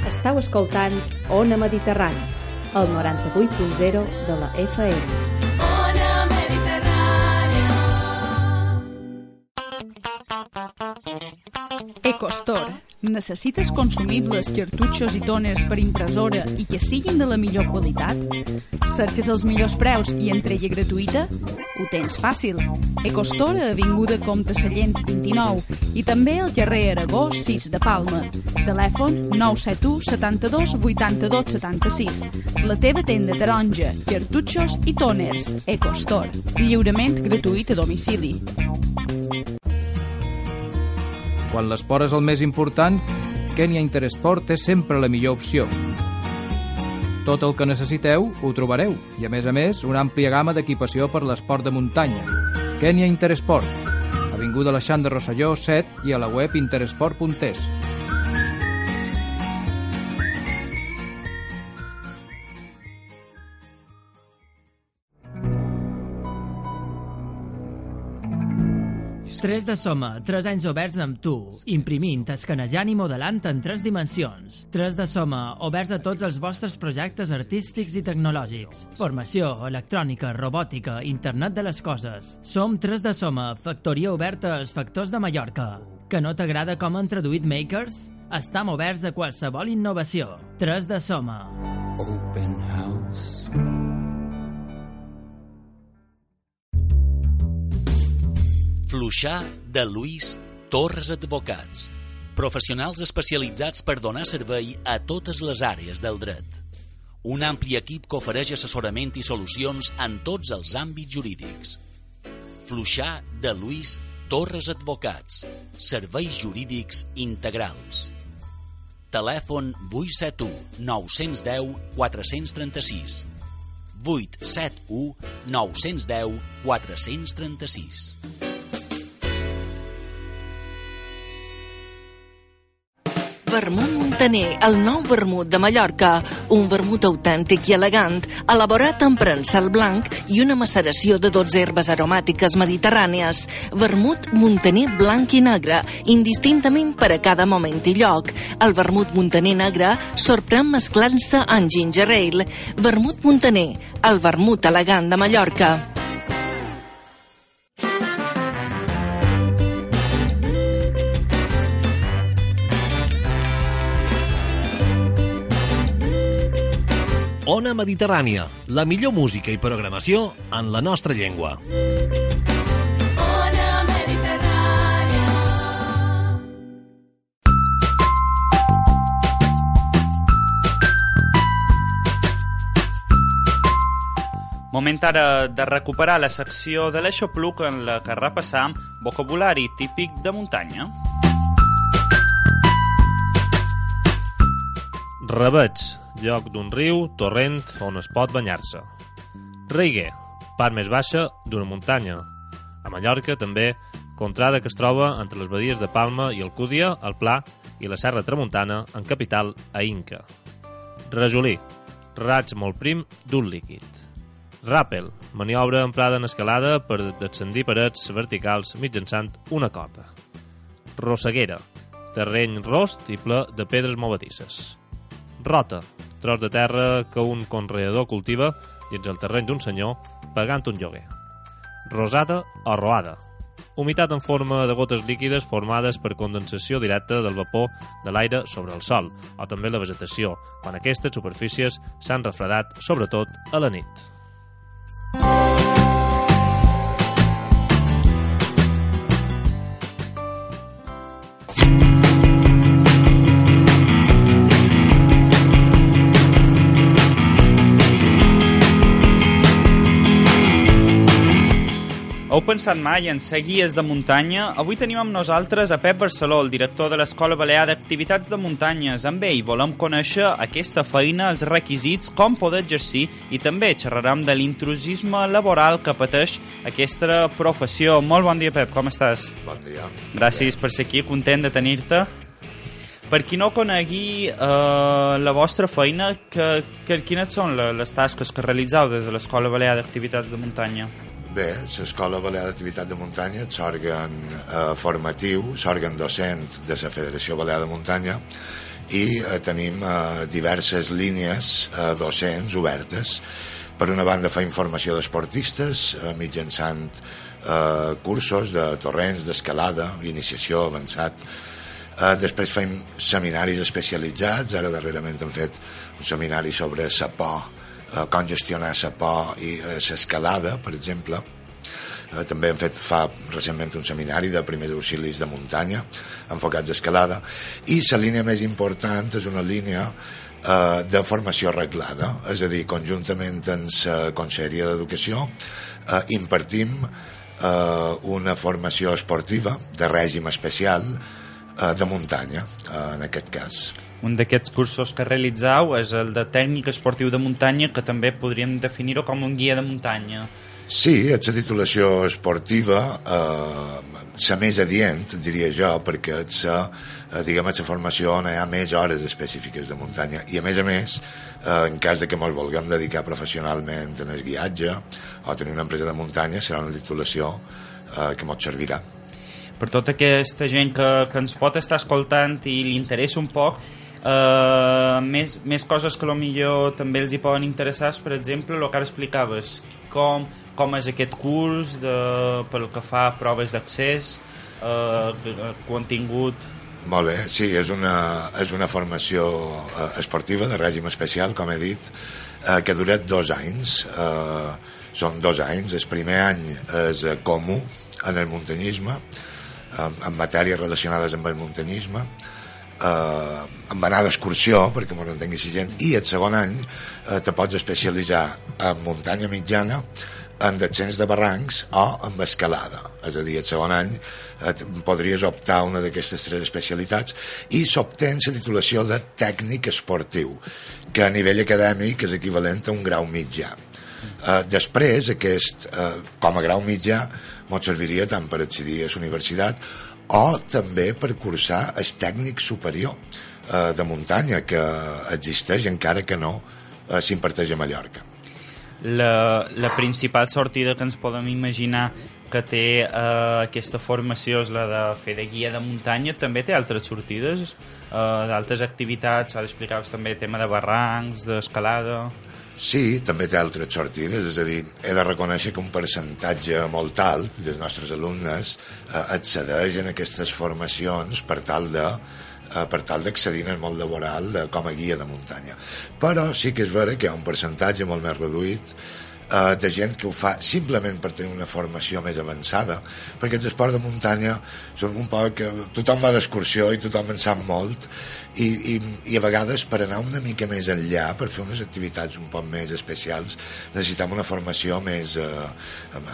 Estau escoltant Ona Mediterrani, el 98.0 de la FM. Ona Mediterrània. EcoStore. Necessites consumibles, cartutxos i toners per impressora i que siguin de la millor qualitat? Cerques els millors preus i entrega gratuïta? Ho tens fàcil. EcoStore a Avinguda Comte Sallent 29 i també al carrer Aragó 6 de Palma. Telèfon 971 72 82 76. La teva tenda taronja, cartutxos i toners. EcoStore. Lliurament gratuït a domicili. Quan l'esport és el més important, Kenya Interesport és sempre la millor opció. Tot el que necessiteu ho trobareu i, a més a més, una àmplia gamma d'equipació per l'esport de muntanya. Kenya Interesport, Avinguda Alexandre Rosselló 7 i a la web interesport.es. Tres de Soma, 3 anys oberts amb tu, imprimint, escanejant i modelant en tres dimensions. 3 de Soma, oberts a tots els vostres projectes artístics i tecnològics. Formació, electrònica, robòtica, internet de les coses. Som 3 de Soma, factoria oberta als factors de Mallorca. Que no t'agrada com han traduït Makers? Estam oberts a qualsevol innovació. 3 de Soma. Open house. Fluixà de Lluís Torres Advocats. Professionals especialitzats per donar servei a totes les àrees del dret. Un ampli equip que ofereix assessorament i solucions en tots els àmbits jurídics. Fluixà de Lluís Torres Advocats. Serveis jurídics integrals. Telèfon 871 910 436 871 910 436 Vermut Montaner, el nou vermut de Mallorca, un vermut autèntic i elegant, elaborat amb prensal blanc i una maceració de 12 herbes aromàtiques mediterrànies. Vermut Montaner blanc i negre, indistintament per a cada moment i lloc. El vermut Montaner negre sorprèn mesclant-se en ginger ale. Vermut Montaner, el vermut elegant de Mallorca. Ona Mediterrània, la millor música i programació en la nostra llengua. Ona Mediterrània. Moment ara de recuperar la secció de l'Eixopluc en la que repassam vocabulari típic de muntanya. Rebeig, lloc d'un riu, torrent on es pot banyar-se. Reiguer, part més baixa d'una muntanya. A Mallorca també, contrada que es troba entre les badies de Palma i Alcúdia, el Pla i la Serra Tramuntana, en capital a Inca. Rajolí, raig molt prim d'un líquid. Ràpel, maniobra emprada en escalada per descendir parets verticals mitjançant una corda. Rosseguera, terreny rost i ple de pedres movedisses. Rota, tros de terra que un conreador cultiva dins el terreny d'un senyor pagant un lloguer. Rosada o roada, humitat en forma de gotes líquides formades per condensació directa del vapor de l'aire sobre el sol, o també la vegetació, quan aquestes superfícies s'han refredat, sobretot a la nit. Heu heu pensat mai en ser guies de muntanya? Avui tenim amb nosaltres a Pep Barceló, el director de l'Escola Balear d'Activitats de Muntanyes. Amb ell volem conèixer aquesta feina, els requisits, com poder exercir i també xerrarem de l'intrusisme laboral que pateix aquesta professió. Molt bon dia, Pep, com estàs? Bon dia. Gràcies per ser aquí, content de tenir-te. Per qui no conegui eh, la vostra feina, que, que, quines són le- les tasques que realitzeu des de l'Escola Balear d'Activitats de Muntanya? Bé, l'Escola Balear d'Activitat de Muntanya és òrgan eh, formatiu, és òrgan docent de la Federació Balear de Muntanya i eh, tenim eh, diverses línies eh, docents obertes. Per una banda fa informació d'esportistes eh, mitjançant eh, cursos de torrents, d'escalada, iniciació, avançat, Eh, després fem seminaris especialitzats, ara darrerament hem fet un seminari sobre la por, eh, com gestionar la por i eh, l'escalada, per exemple. Eh, també hem fet fa recentment un seminari de primers auxilis de muntanya enfocats a escalada i la línia més important és una línia eh, de formació reglada, és a dir, conjuntament amb la Conselleria d'Educació eh, impartim eh, una formació esportiva de règim especial eh, de muntanya, eh, en aquest cas. Un d'aquests cursos que realitzeu és el de tècnic esportiu de muntanya, que també podríem definir-ho com un guia de muntanya. Sí, la titulació esportiva, eh, la més adient, diria jo, perquè és la, eh, diguem, la formació on hi ha més hores específiques de muntanya. I a més a més, eh, en cas de que ens vulguem dedicar professionalment en el guiatge o tenir una empresa de muntanya, serà una titulació eh, que ens servirà. Per tota aquesta gent que, que ens pot estar escoltant i li interessa un poc, eh, més, més coses que millor també els hi poden interessar, per exemple, el que ara explicaves, com, com és aquest curs de, pel que fa a proves d'accés, eh, contingut... Molt bé, sí, és una, és una formació eh, esportiva de règim especial, com he dit, eh, que ha durat dos anys. Eh, són dos anys. El primer any és comú en el muntanyisme, en, en matèries relacionades amb el muntanyisme, eh, amb anar d'excursió, perquè m'ho entengui la gent, i el segon any eh, te pots especialitzar en muntanya mitjana, en descens de barrancs o en escalada. És a dir, el segon any eh, podries optar una d'aquestes tres especialitats i s'obtén la titulació de tècnic esportiu, que a nivell acadèmic és equivalent a un grau mitjà. Uh, després, aquest, uh, com a grau mitjà, ens serviria tant per accedir a la universitat o també per cursar el tècnic superior uh, de muntanya que existeix encara que no uh, s'imparteix a Mallorca. La, la principal sortida que ens podem imaginar que té eh, aquesta formació és la de fer de guia de muntanya, també té altres sortides, eh, d'altres activitats, ara explicaves també tema de barrancs, d'escalada... Sí, també té altres sortides, és a dir, he de reconèixer que un percentatge molt alt dels nostres alumnes eh, accedeix en aquestes formacions per tal de eh, per tal d'accedir al món laboral de, com a guia de muntanya. Però sí que és vera que hi ha un percentatge molt més reduït eh, de gent que ho fa simplement per tenir una formació més avançada, perquè els esports de muntanya són un poc que tothom va d'excursió i tothom en sap molt, i, i, i a vegades per anar una mica més enllà, per fer unes activitats un poc més especials, necessitem una formació més, eh,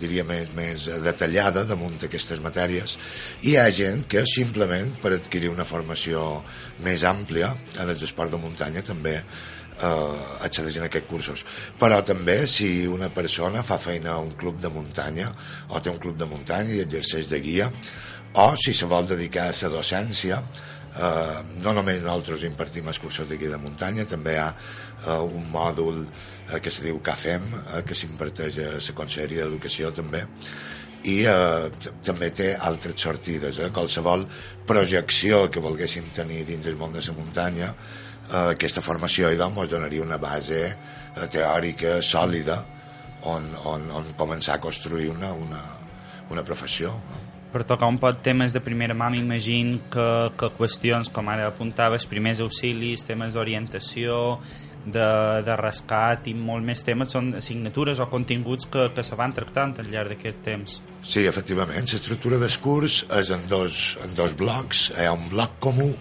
diria més, més detallada damunt d'aquestes matèries. I hi ha gent que simplement per adquirir una formació més àmplia en els esports de muntanya també eh, accedeixen a aquests cursos. Però també si una persona fa feina a un club de muntanya o té un club de muntanya i exerceix de guia o si se vol dedicar a la docència eh, no només nosaltres impartim excursions de guia de muntanya, també hi ha eh, un mòdul eh, que se diu CAFEM, eh, que s'imparteix a la Conselleria d'Educació també, i eh, també té altres sortides. Eh? Qualsevol projecció que volguéssim tenir dins el món de la muntanya, aquesta formació i doncs, ens donaria una base eh, teòrica sòlida on, on, on començar a construir una, una, una professió. No? Per tocar un pot temes de primera mà, m'imagino que, que qüestions, com ara apuntaves, primers auxilis, temes d'orientació, de, de rescat i molt més temes són assignatures o continguts que, que se van tractant al llarg d'aquest temps. Sí, efectivament, l'estructura del curs és en dos, en dos blocs. Hi ha un bloc comú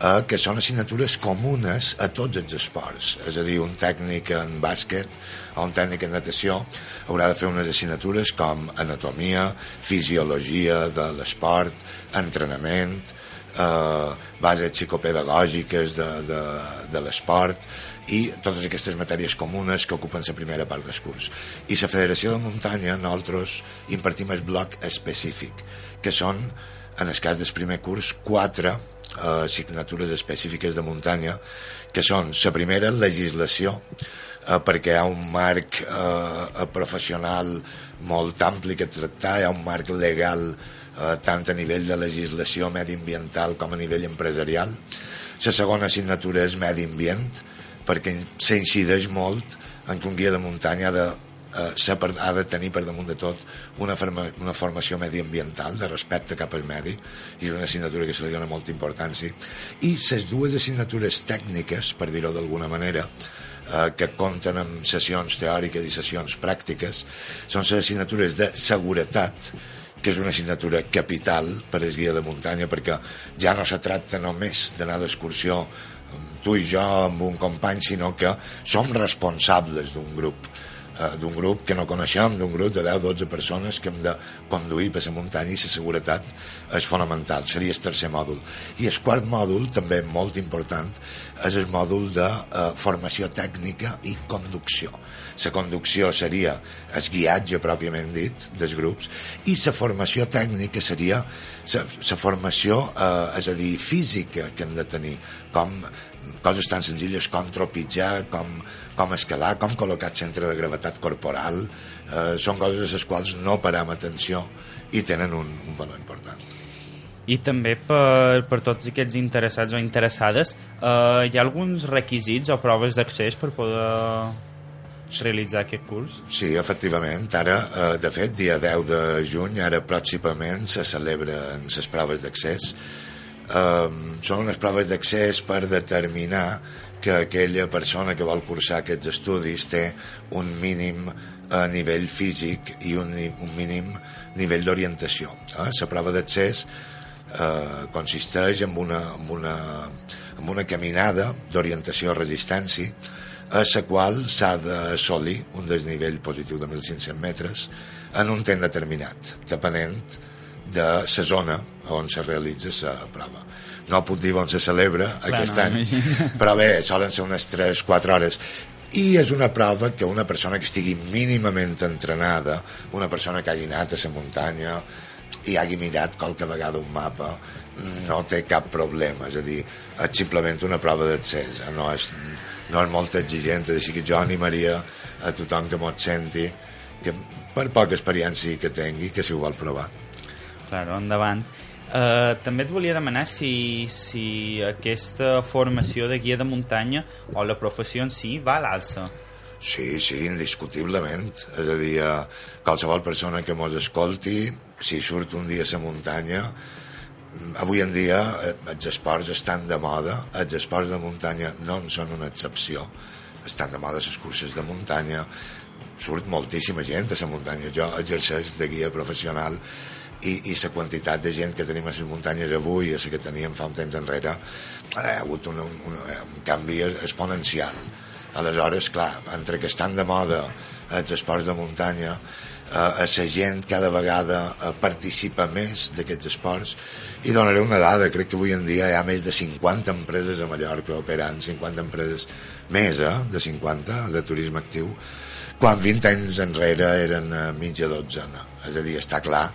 eh, que són assignatures comunes a tots els esports. És a dir, un tècnic en bàsquet o un tècnic en natació haurà de fer unes assignatures com anatomia, fisiologia de l'esport, entrenament, eh, bases psicopedagògiques de, de, de l'esport i totes aquestes matèries comunes que ocupen la primera part del curs. I la Federació de Muntanya, nosaltres impartim el bloc específic, que són, en el cas del primer curs, quatre eh, assignatures específiques de muntanya, que són la primera, legislació, eh, perquè hi ha un marc eh, professional molt ampli que tractar, hi ha un marc legal eh, tant a nivell de legislació mediambiental com a nivell empresarial. La segona assignatura és medi ambient, perquè s'incideix molt en que un guia de muntanya ha de, eh, per, ha de tenir per damunt de tot una, forma, una formació mediambiental de respecte cap al medi i és una assignatura que se li dona molta importància. I les dues assignatures tècniques per dir-ho d'alguna manera eh, que compten amb sessions teòriques i sessions pràctiques són les assignatures de seguretat que és una assignatura capital per al guia de muntanya perquè ja no se tracta només d'anar d'excursió tu i jo amb un company sinó que som responsables d'un grup d'un grup que no coneixem, d'un grup de 10-12 persones que hem de conduir per la muntanya i la seguretat és fonamental, seria el tercer mòdul. I el quart mòdul, també molt important, és el mòdul de eh, formació tècnica i conducció. La conducció seria el guiatge pròpiament dit dels grups i la formació tècnica seria la formació, eh, és a dir, física que hem de tenir, com coses tan senzilles com tropitjar, com, com escalar, com col·locar el centre de gravetat corporal, eh, són coses a les quals no param atenció i tenen un, un valor important. I també per, per tots aquests interessats o interessades, eh, hi ha alguns requisits o proves d'accés per poder realitzar aquest curs? Sí, efectivament. Ara, eh, de fet, dia 10 de juny, ara pròximament se celebren les proves d'accés. Eh, són unes proves d'accés per determinar que aquella persona que vol cursar aquests estudis té un mínim a nivell físic i un, un mínim nivell d'orientació. Eh? La prova d'accés eh, consisteix en una, en una, en una caminada d'orientació-resistència a la qual s'ha d'assolir un desnivell positiu de 1.500 metres en un temps determinat, depenent de la zona on se realitza la prova. No puc dir on se celebra Clar, aquest no, any, però bé, solen ser unes 3-4 hores i és una prova que una persona que estigui mínimament entrenada, una persona que hagi anat a la muntanya i hagi mirat qualque vegada un mapa, no té cap problema, és a dir, és simplement una prova d'accés, no és, no és molt exigent, així que jo animaria a tothom que mos senti, que per poca experiència que tingui, que si ho vol provar. Claro, endavant. Uh, també et volia demanar si, si aquesta formació de guia de muntanya o la professió en si va a l'alça. Sí, sí, indiscutiblement. És a dir, eh, qualsevol persona que mos escolti, si surt un dia a la muntanya, mm, avui en dia eh, els esports estan de moda, els esports de muntanya no en són una excepció, estan de moda les curses de muntanya, surt moltíssima gent a la muntanya. Jo exerceix de guia professional i, i la quantitat de gent que tenim a les muntanyes avui i la que teníem fa un temps enrere eh, ha hagut un, un, un canvi exponencial. Aleshores, clar, entre que estan de moda els esports de muntanya eh, la gent cada vegada eh, participa més d'aquests esports. I donaré una dada, crec que avui en dia hi ha més de 50 empreses a Mallorca operant, 50 empreses més eh, de 50 de turisme actiu quan 20 anys enrere eren a mitja dotzena. És a dir, està clar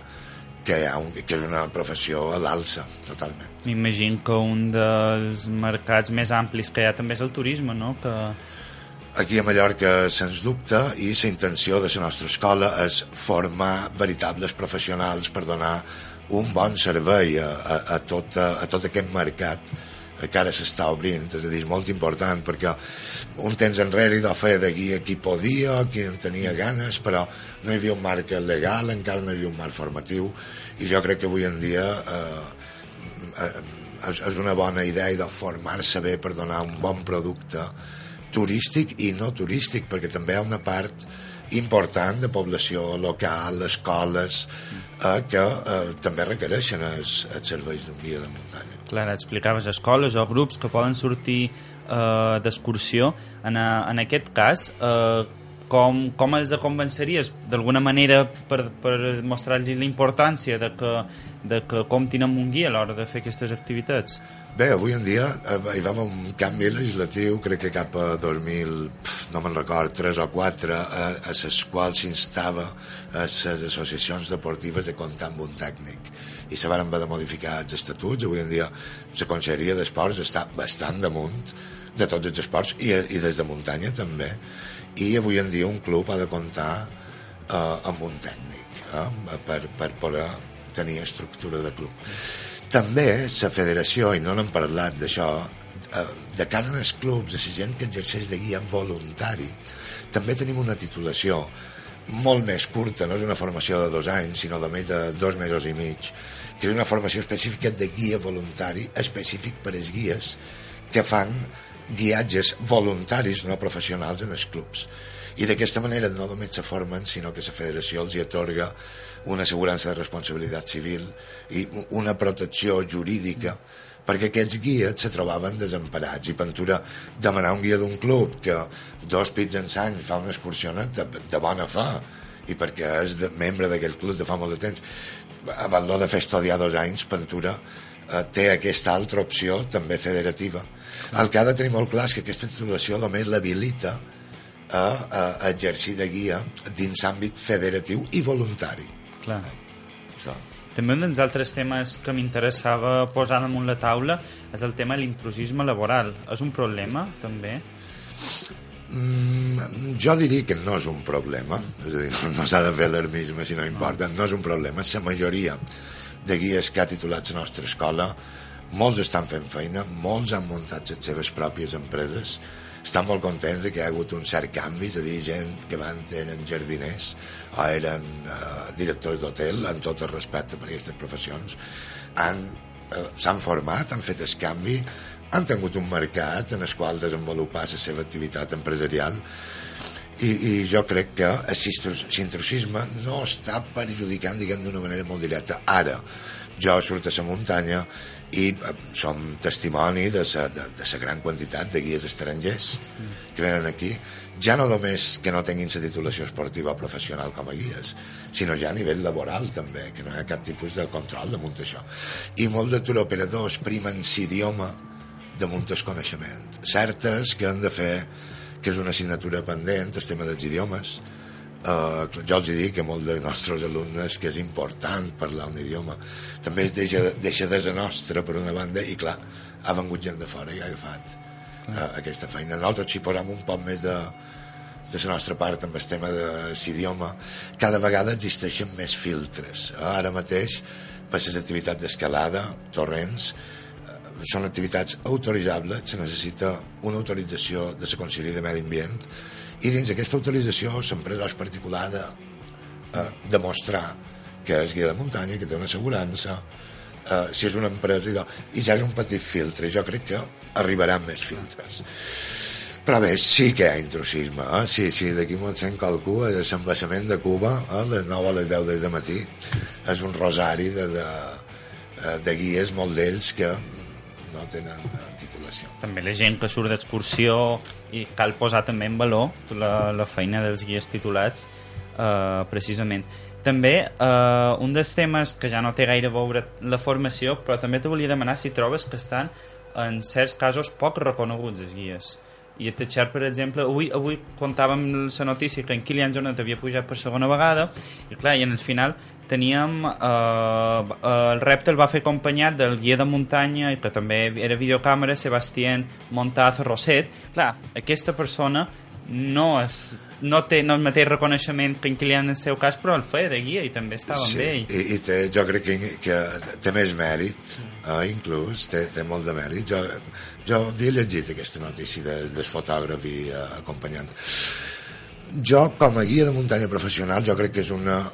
que, ha un, que és una professió a l'alça, totalment. M'imagino que un dels mercats més amplis que hi ha també és el turisme, no? Que... Aquí a Mallorca, sens dubte, i la intenció de la nostra escola és formar veritables professionals per donar un bon servei a, a, a, tot, a, a tot aquest mercat que ara s'està obrint, és a dir, molt important perquè un temps enrere hi feia de guia qui podia, qui en tenia ganes, però no hi havia un marc legal, encara no hi havia un marc formatiu, i jo crec que avui en dia eh, eh, és, és una bona idea de formar-se bé per donar un bon producte turístic i no turístic, perquè també hi ha una part important de població local, escoles, eh, que eh, també requereixen els, els serveis d'un guia de muntanya. Clar, explicaves escoles o grups que poden sortir eh, d'excursió. En, a, en aquest cas, eh, com, com els convenceries d'alguna manera per, per mostrar-los la importància de que, de que comptin amb un guia a l'hora de fer aquestes activitats? Bé, avui en dia eh, hi va un canvi legislatiu, crec que cap a 2000, pf, no me'n record, 3 o 4, a, a les quals s'instava a les associacions deportives de comptar amb un tècnic i se van haver de modificar els estatuts. Avui en dia la Conselleria d'Esports està bastant damunt de tots els esports i, i des de muntanya també. I avui en dia un club ha de comptar eh, amb un tècnic eh, per, per poder tenir estructura de club. També la federació, i no n'hem parlat d'això, eh, de cara als clubs, de la gent que exerceix de guia voluntari, també tenim una titulació molt més curta, no és una formació de dos anys, sinó de més de dos mesos i mig, que és una formació específica de guia voluntari, específic per als guies que fan guiatges voluntaris no professionals en els clubs. I d'aquesta manera no només se formen, sinó que la federació els hi atorga una assegurança de responsabilitat civil i una protecció jurídica perquè aquests guies se trobaven desemparats i Ventura demanar un guia d'un club que dos pits en sang fa una excursió de, de bona fa i perquè és de, membre d'aquell club de fa molt de temps a valor de fer estudiar dos anys Ventura eh, té aquesta altra opció també federativa el que ha de tenir molt clar és que aquesta titulació només l'habilita a, a exercir de guia dins àmbit federatiu i voluntari Clar. Això. També un dels altres temes que m'interessava posar damunt la taula és el tema de l'intrusisme laboral. És un problema, també? Mm, jo diria que no és un problema, és a dir, no s'ha de fer alarmisme si no importa, no és un problema. La majoria de guies que ha titulat la nostra escola, molts estan fent feina, molts han muntat les seves pròpies empreses, estan molt contents de que hi ha hagut un cert canvi, és a dir, gent que van eren jardiners o eren eh, directors d'hotel, amb tot el respecte per aquestes professions, han eh, s'han format, han fet el canvi, han tingut un mercat en el qual desenvolupar la seva activitat empresarial i, i jo crec que l'intrusisme no està perjudicant, diguem, d'una manera molt directa. Ara, jo surto a la muntanya i eh, som testimoni de la de, de sa gran quantitat de guies estrangers que venen aquí ja no només que no tinguin la titulació esportiva professional com a guies, sinó ja a nivell laboral també, que no hi ha cap tipus de control damunt això. I molt de turoperadors primen l'idioma damunt el coneixement. Certes que han de fer que és una assignatura pendent, el tema dels idiomes. Uh, jo els dic que molts dels nostres alumnes que és important parlar un idioma també es deixa, deixa de ser nostra per una banda i clar, ha vengut gent de fora i ha agafat uh, aquesta feina nosaltres si posem un poc més de, de la nostra part amb el tema de l'idioma cada vegada existeixen més filtres uh, ara mateix per les activitats d'escalada, torrents són activitats autoritzables, se necessita una autorització de la Conselleria de Medi Ambient i dins aquesta autorització l'empresa és particular de eh, demostrar que és guia de muntanya, que té una assegurança, eh, si és una empresa i, i ja és un petit filtre, jo crec que arribaran més filtres. Però bé, sí que hi ha intrusisme, eh? sí, sí, d'aquí molt sent qualcú, el desembassament de Cuba, eh? les 9 a les 10 del matí, és un rosari de, de, eh, de guies, molt d'ells, que no tenen titulació. També la gent que surt d'excursió i cal posar també en valor la, la feina dels guies titulats eh, precisament. També eh, un dels temes que ja no té gaire a veure la formació, però també te volia demanar si trobes que estan en certs casos poc reconeguts els guies. I a Teixer, per exemple, avui, avui contàvem la notícia que en Kilian Jornet havia pujat per segona vegada i clar, i en el final teníem eh, el repte el va fer acompanyat del guia de muntanya i que també era videocàmera Sebastián Montaz Roset clar, aquesta persona no és no té no el mateix reconeixement que en Kilian en el seu cas, però el feia de guia i també estava sí, amb ell. I, i té, jo crec que, que té més mèrit, eh, inclús, té, té molt de mèrit. Jo, jo havia llegit aquesta notícia de, del fotògraf i eh, acompanyant. Jo, com a guia de muntanya professional, jo crec que és una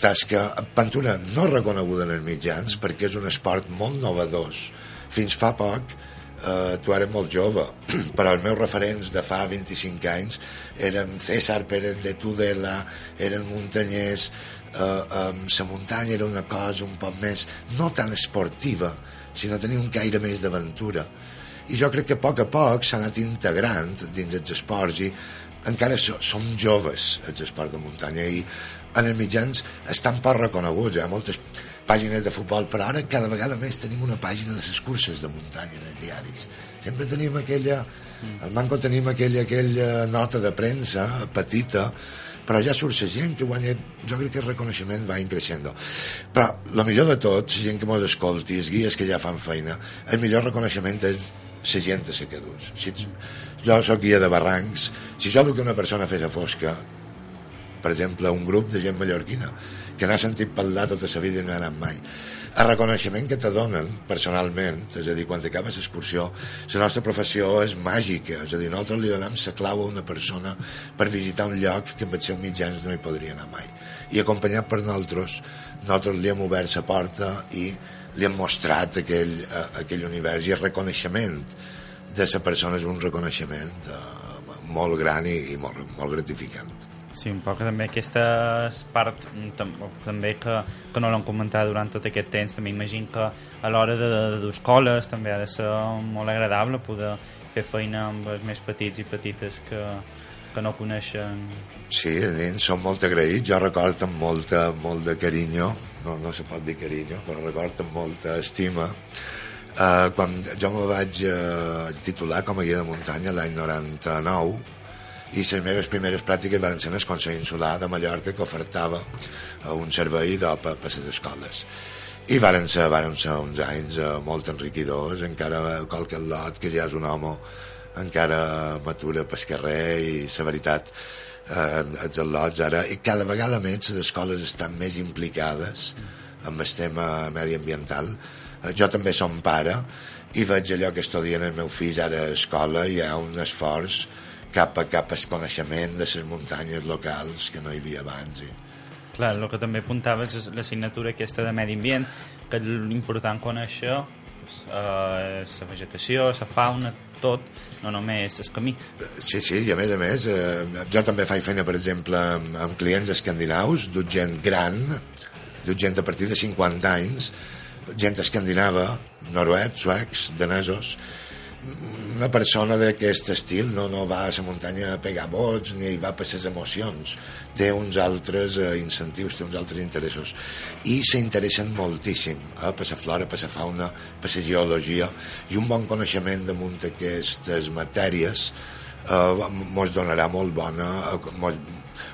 tasca pintura no reconeguda en els mitjans perquè és un esport molt novedós. Fins fa poc eh, tu eres molt jove, però els meus referents de fa 25 anys eren César Pérez de Tudela, eren muntanyers, eh, eh, la muntanya era una cosa un poc més, no tan esportiva, sinó tenia un caire més d'aventura. I jo crec que a poc a poc s'ha anat integrant dins els esports i encara so, som joves els esports de muntanya i en els mitjans estan poc reconeguts, hi ha moltes pàgines de futbol, però ara cada vegada més tenim una pàgina de les curses de muntanya en els diaris. Sempre tenim aquella, al Manco tenim aquella, aquella nota de premsa petita, però ja surt la gent que guanya, jo crec que el reconeixement va increixent. Però el millor de tot, la gent que mos escolti, els guies que ja fan feina, el millor reconeixement és la gent que dus. Si ets, jo sóc guia de barrancs, si jo que una persona fes a fosca, per exemple, un grup de gent mallorquina, que n'ha sentit parlar tota la vida i no ha anat mai. El reconeixement que te donen personalment, és a dir, quan acabes l'excursió, la nostra professió és màgica, és a dir, nosaltres li donem la clau a una persona per visitar un lloc que amb els seus mitjans no hi podria anar mai. I acompanyat per nosaltres, nosaltres li hem obert la porta i li hem mostrat aquell, eh, aquell univers i el reconeixement de la persona és un reconeixement eh, molt gran i, i molt, molt gratificant. Sí, un poc també aquesta part tam també que, que no l'han comentat durant tot aquest temps també imagino que a l'hora de, de, de escoles també ha de ser molt agradable poder fer feina amb els més petits i petites que, que no coneixen Sí, nens, som molt agraïts, jo recordo amb molta, molt de carinyo, no, no se pot dir carinyo, però recordo amb molta estima, uh, quan jo me vaig uh, titular com a guia de muntanya l'any 99, i les meves primeres pràctiques van ser en el Consell Insular de Mallorca que ofertava uh, un servei d'OPA per les escoles i varen ser, varen ser uns anys uh, molt enriquidors encara qualque lot que ja és un home encara matura pel carrer i la veritat eh, els al·lots ara i cada vegada més les escoles estan més implicades amb el tema mediambiental eh, jo també som pare i veig allò que estudien els meus fills ara a escola i hi ha un esforç cap a cap al coneixement de les muntanyes locals que no hi havia abans i... Clar, el que també apuntaves és l'assignatura aquesta de medi ambient, que l'important conèixer pues, eh, la vegetació, la fauna, tot, no només el camí. Sí, sí, i a més a més, eh, jo també faig feina, per exemple, amb, amb clients escandinaus, d'un gent gran, d'un gent a partir de 50 anys, gent escandinava, noruecs, suecs, danesos, una persona d'aquest estil no, no va a la muntanya a pegar bots ni hi va per les emocions. Té uns altres eh, incentius, té uns altres interessos. I s'interessen moltíssim eh, per la flora, per la fauna per la geologia i un bon coneixement damunt d'aquestes matèries eh, mos donarà molt bona eh, mos,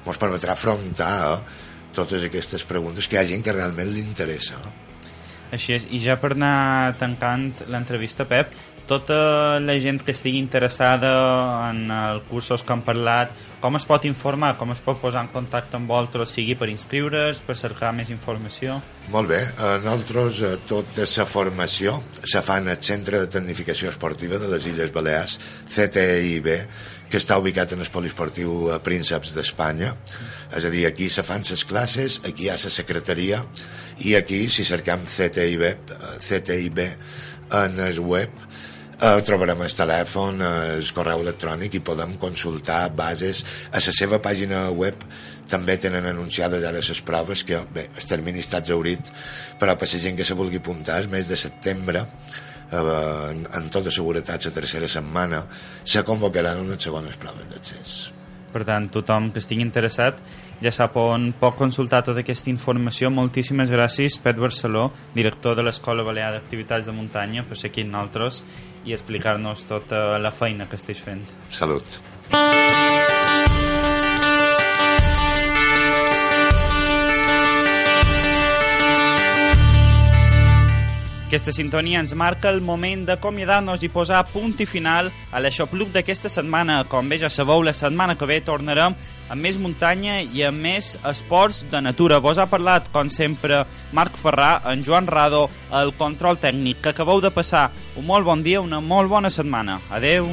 mos permetrà afrontar eh, totes aquestes preguntes que hi ha gent que realment li interessa així és, i ja per anar tancant l'entrevista, Pep, tota la gent que estigui interessada en els cursos que han parlat, com es pot informar, com es pot posar en contacte amb vosaltres, sigui per inscriure's, per cercar més informació? Molt bé, eh, nosaltres eh, tota la formació se fa en el Centre de Tecnificació Esportiva de les Illes Balears, CTIB, que està ubicat en el poliesportiu eh, Prínceps d'Espanya. És a dir, aquí se fan les classes, aquí hi ha la secretaria, i aquí, si cercam CTIB, eh, CTIB en el web, eh, trobarem el telèfon, eh, el correu electrònic i podem consultar bases. A la seva pàgina web també tenen anunciades ara les proves que, bé, el termini està exaurit, però per la gent que se vulgui apuntar, el mes de setembre, en, en tota seguretat la tercera setmana se convocaran unes segones proves d'accés per tant, tothom que estigui interessat ja sap on pot consultar tota aquesta informació. Moltíssimes gràcies, Pet Barceló, director de l'Escola Balear d'Activitats de Muntanya, per ser aquí amb nosaltres i explicar-nos tota la feina que esteu fent. Salut. Aquesta sintonia ens marca el moment d'acomiadar-nos i posar punt i final a l'aixopluc d'aquesta setmana. Com bé ja sabeu, la setmana que ve tornarem amb més muntanya i amb més esports de natura. Vos ha parlat, com sempre, Marc Ferrà, en Joan Rado, el control tècnic que acabeu de passar. Un molt bon dia, una molt bona setmana. Adeu.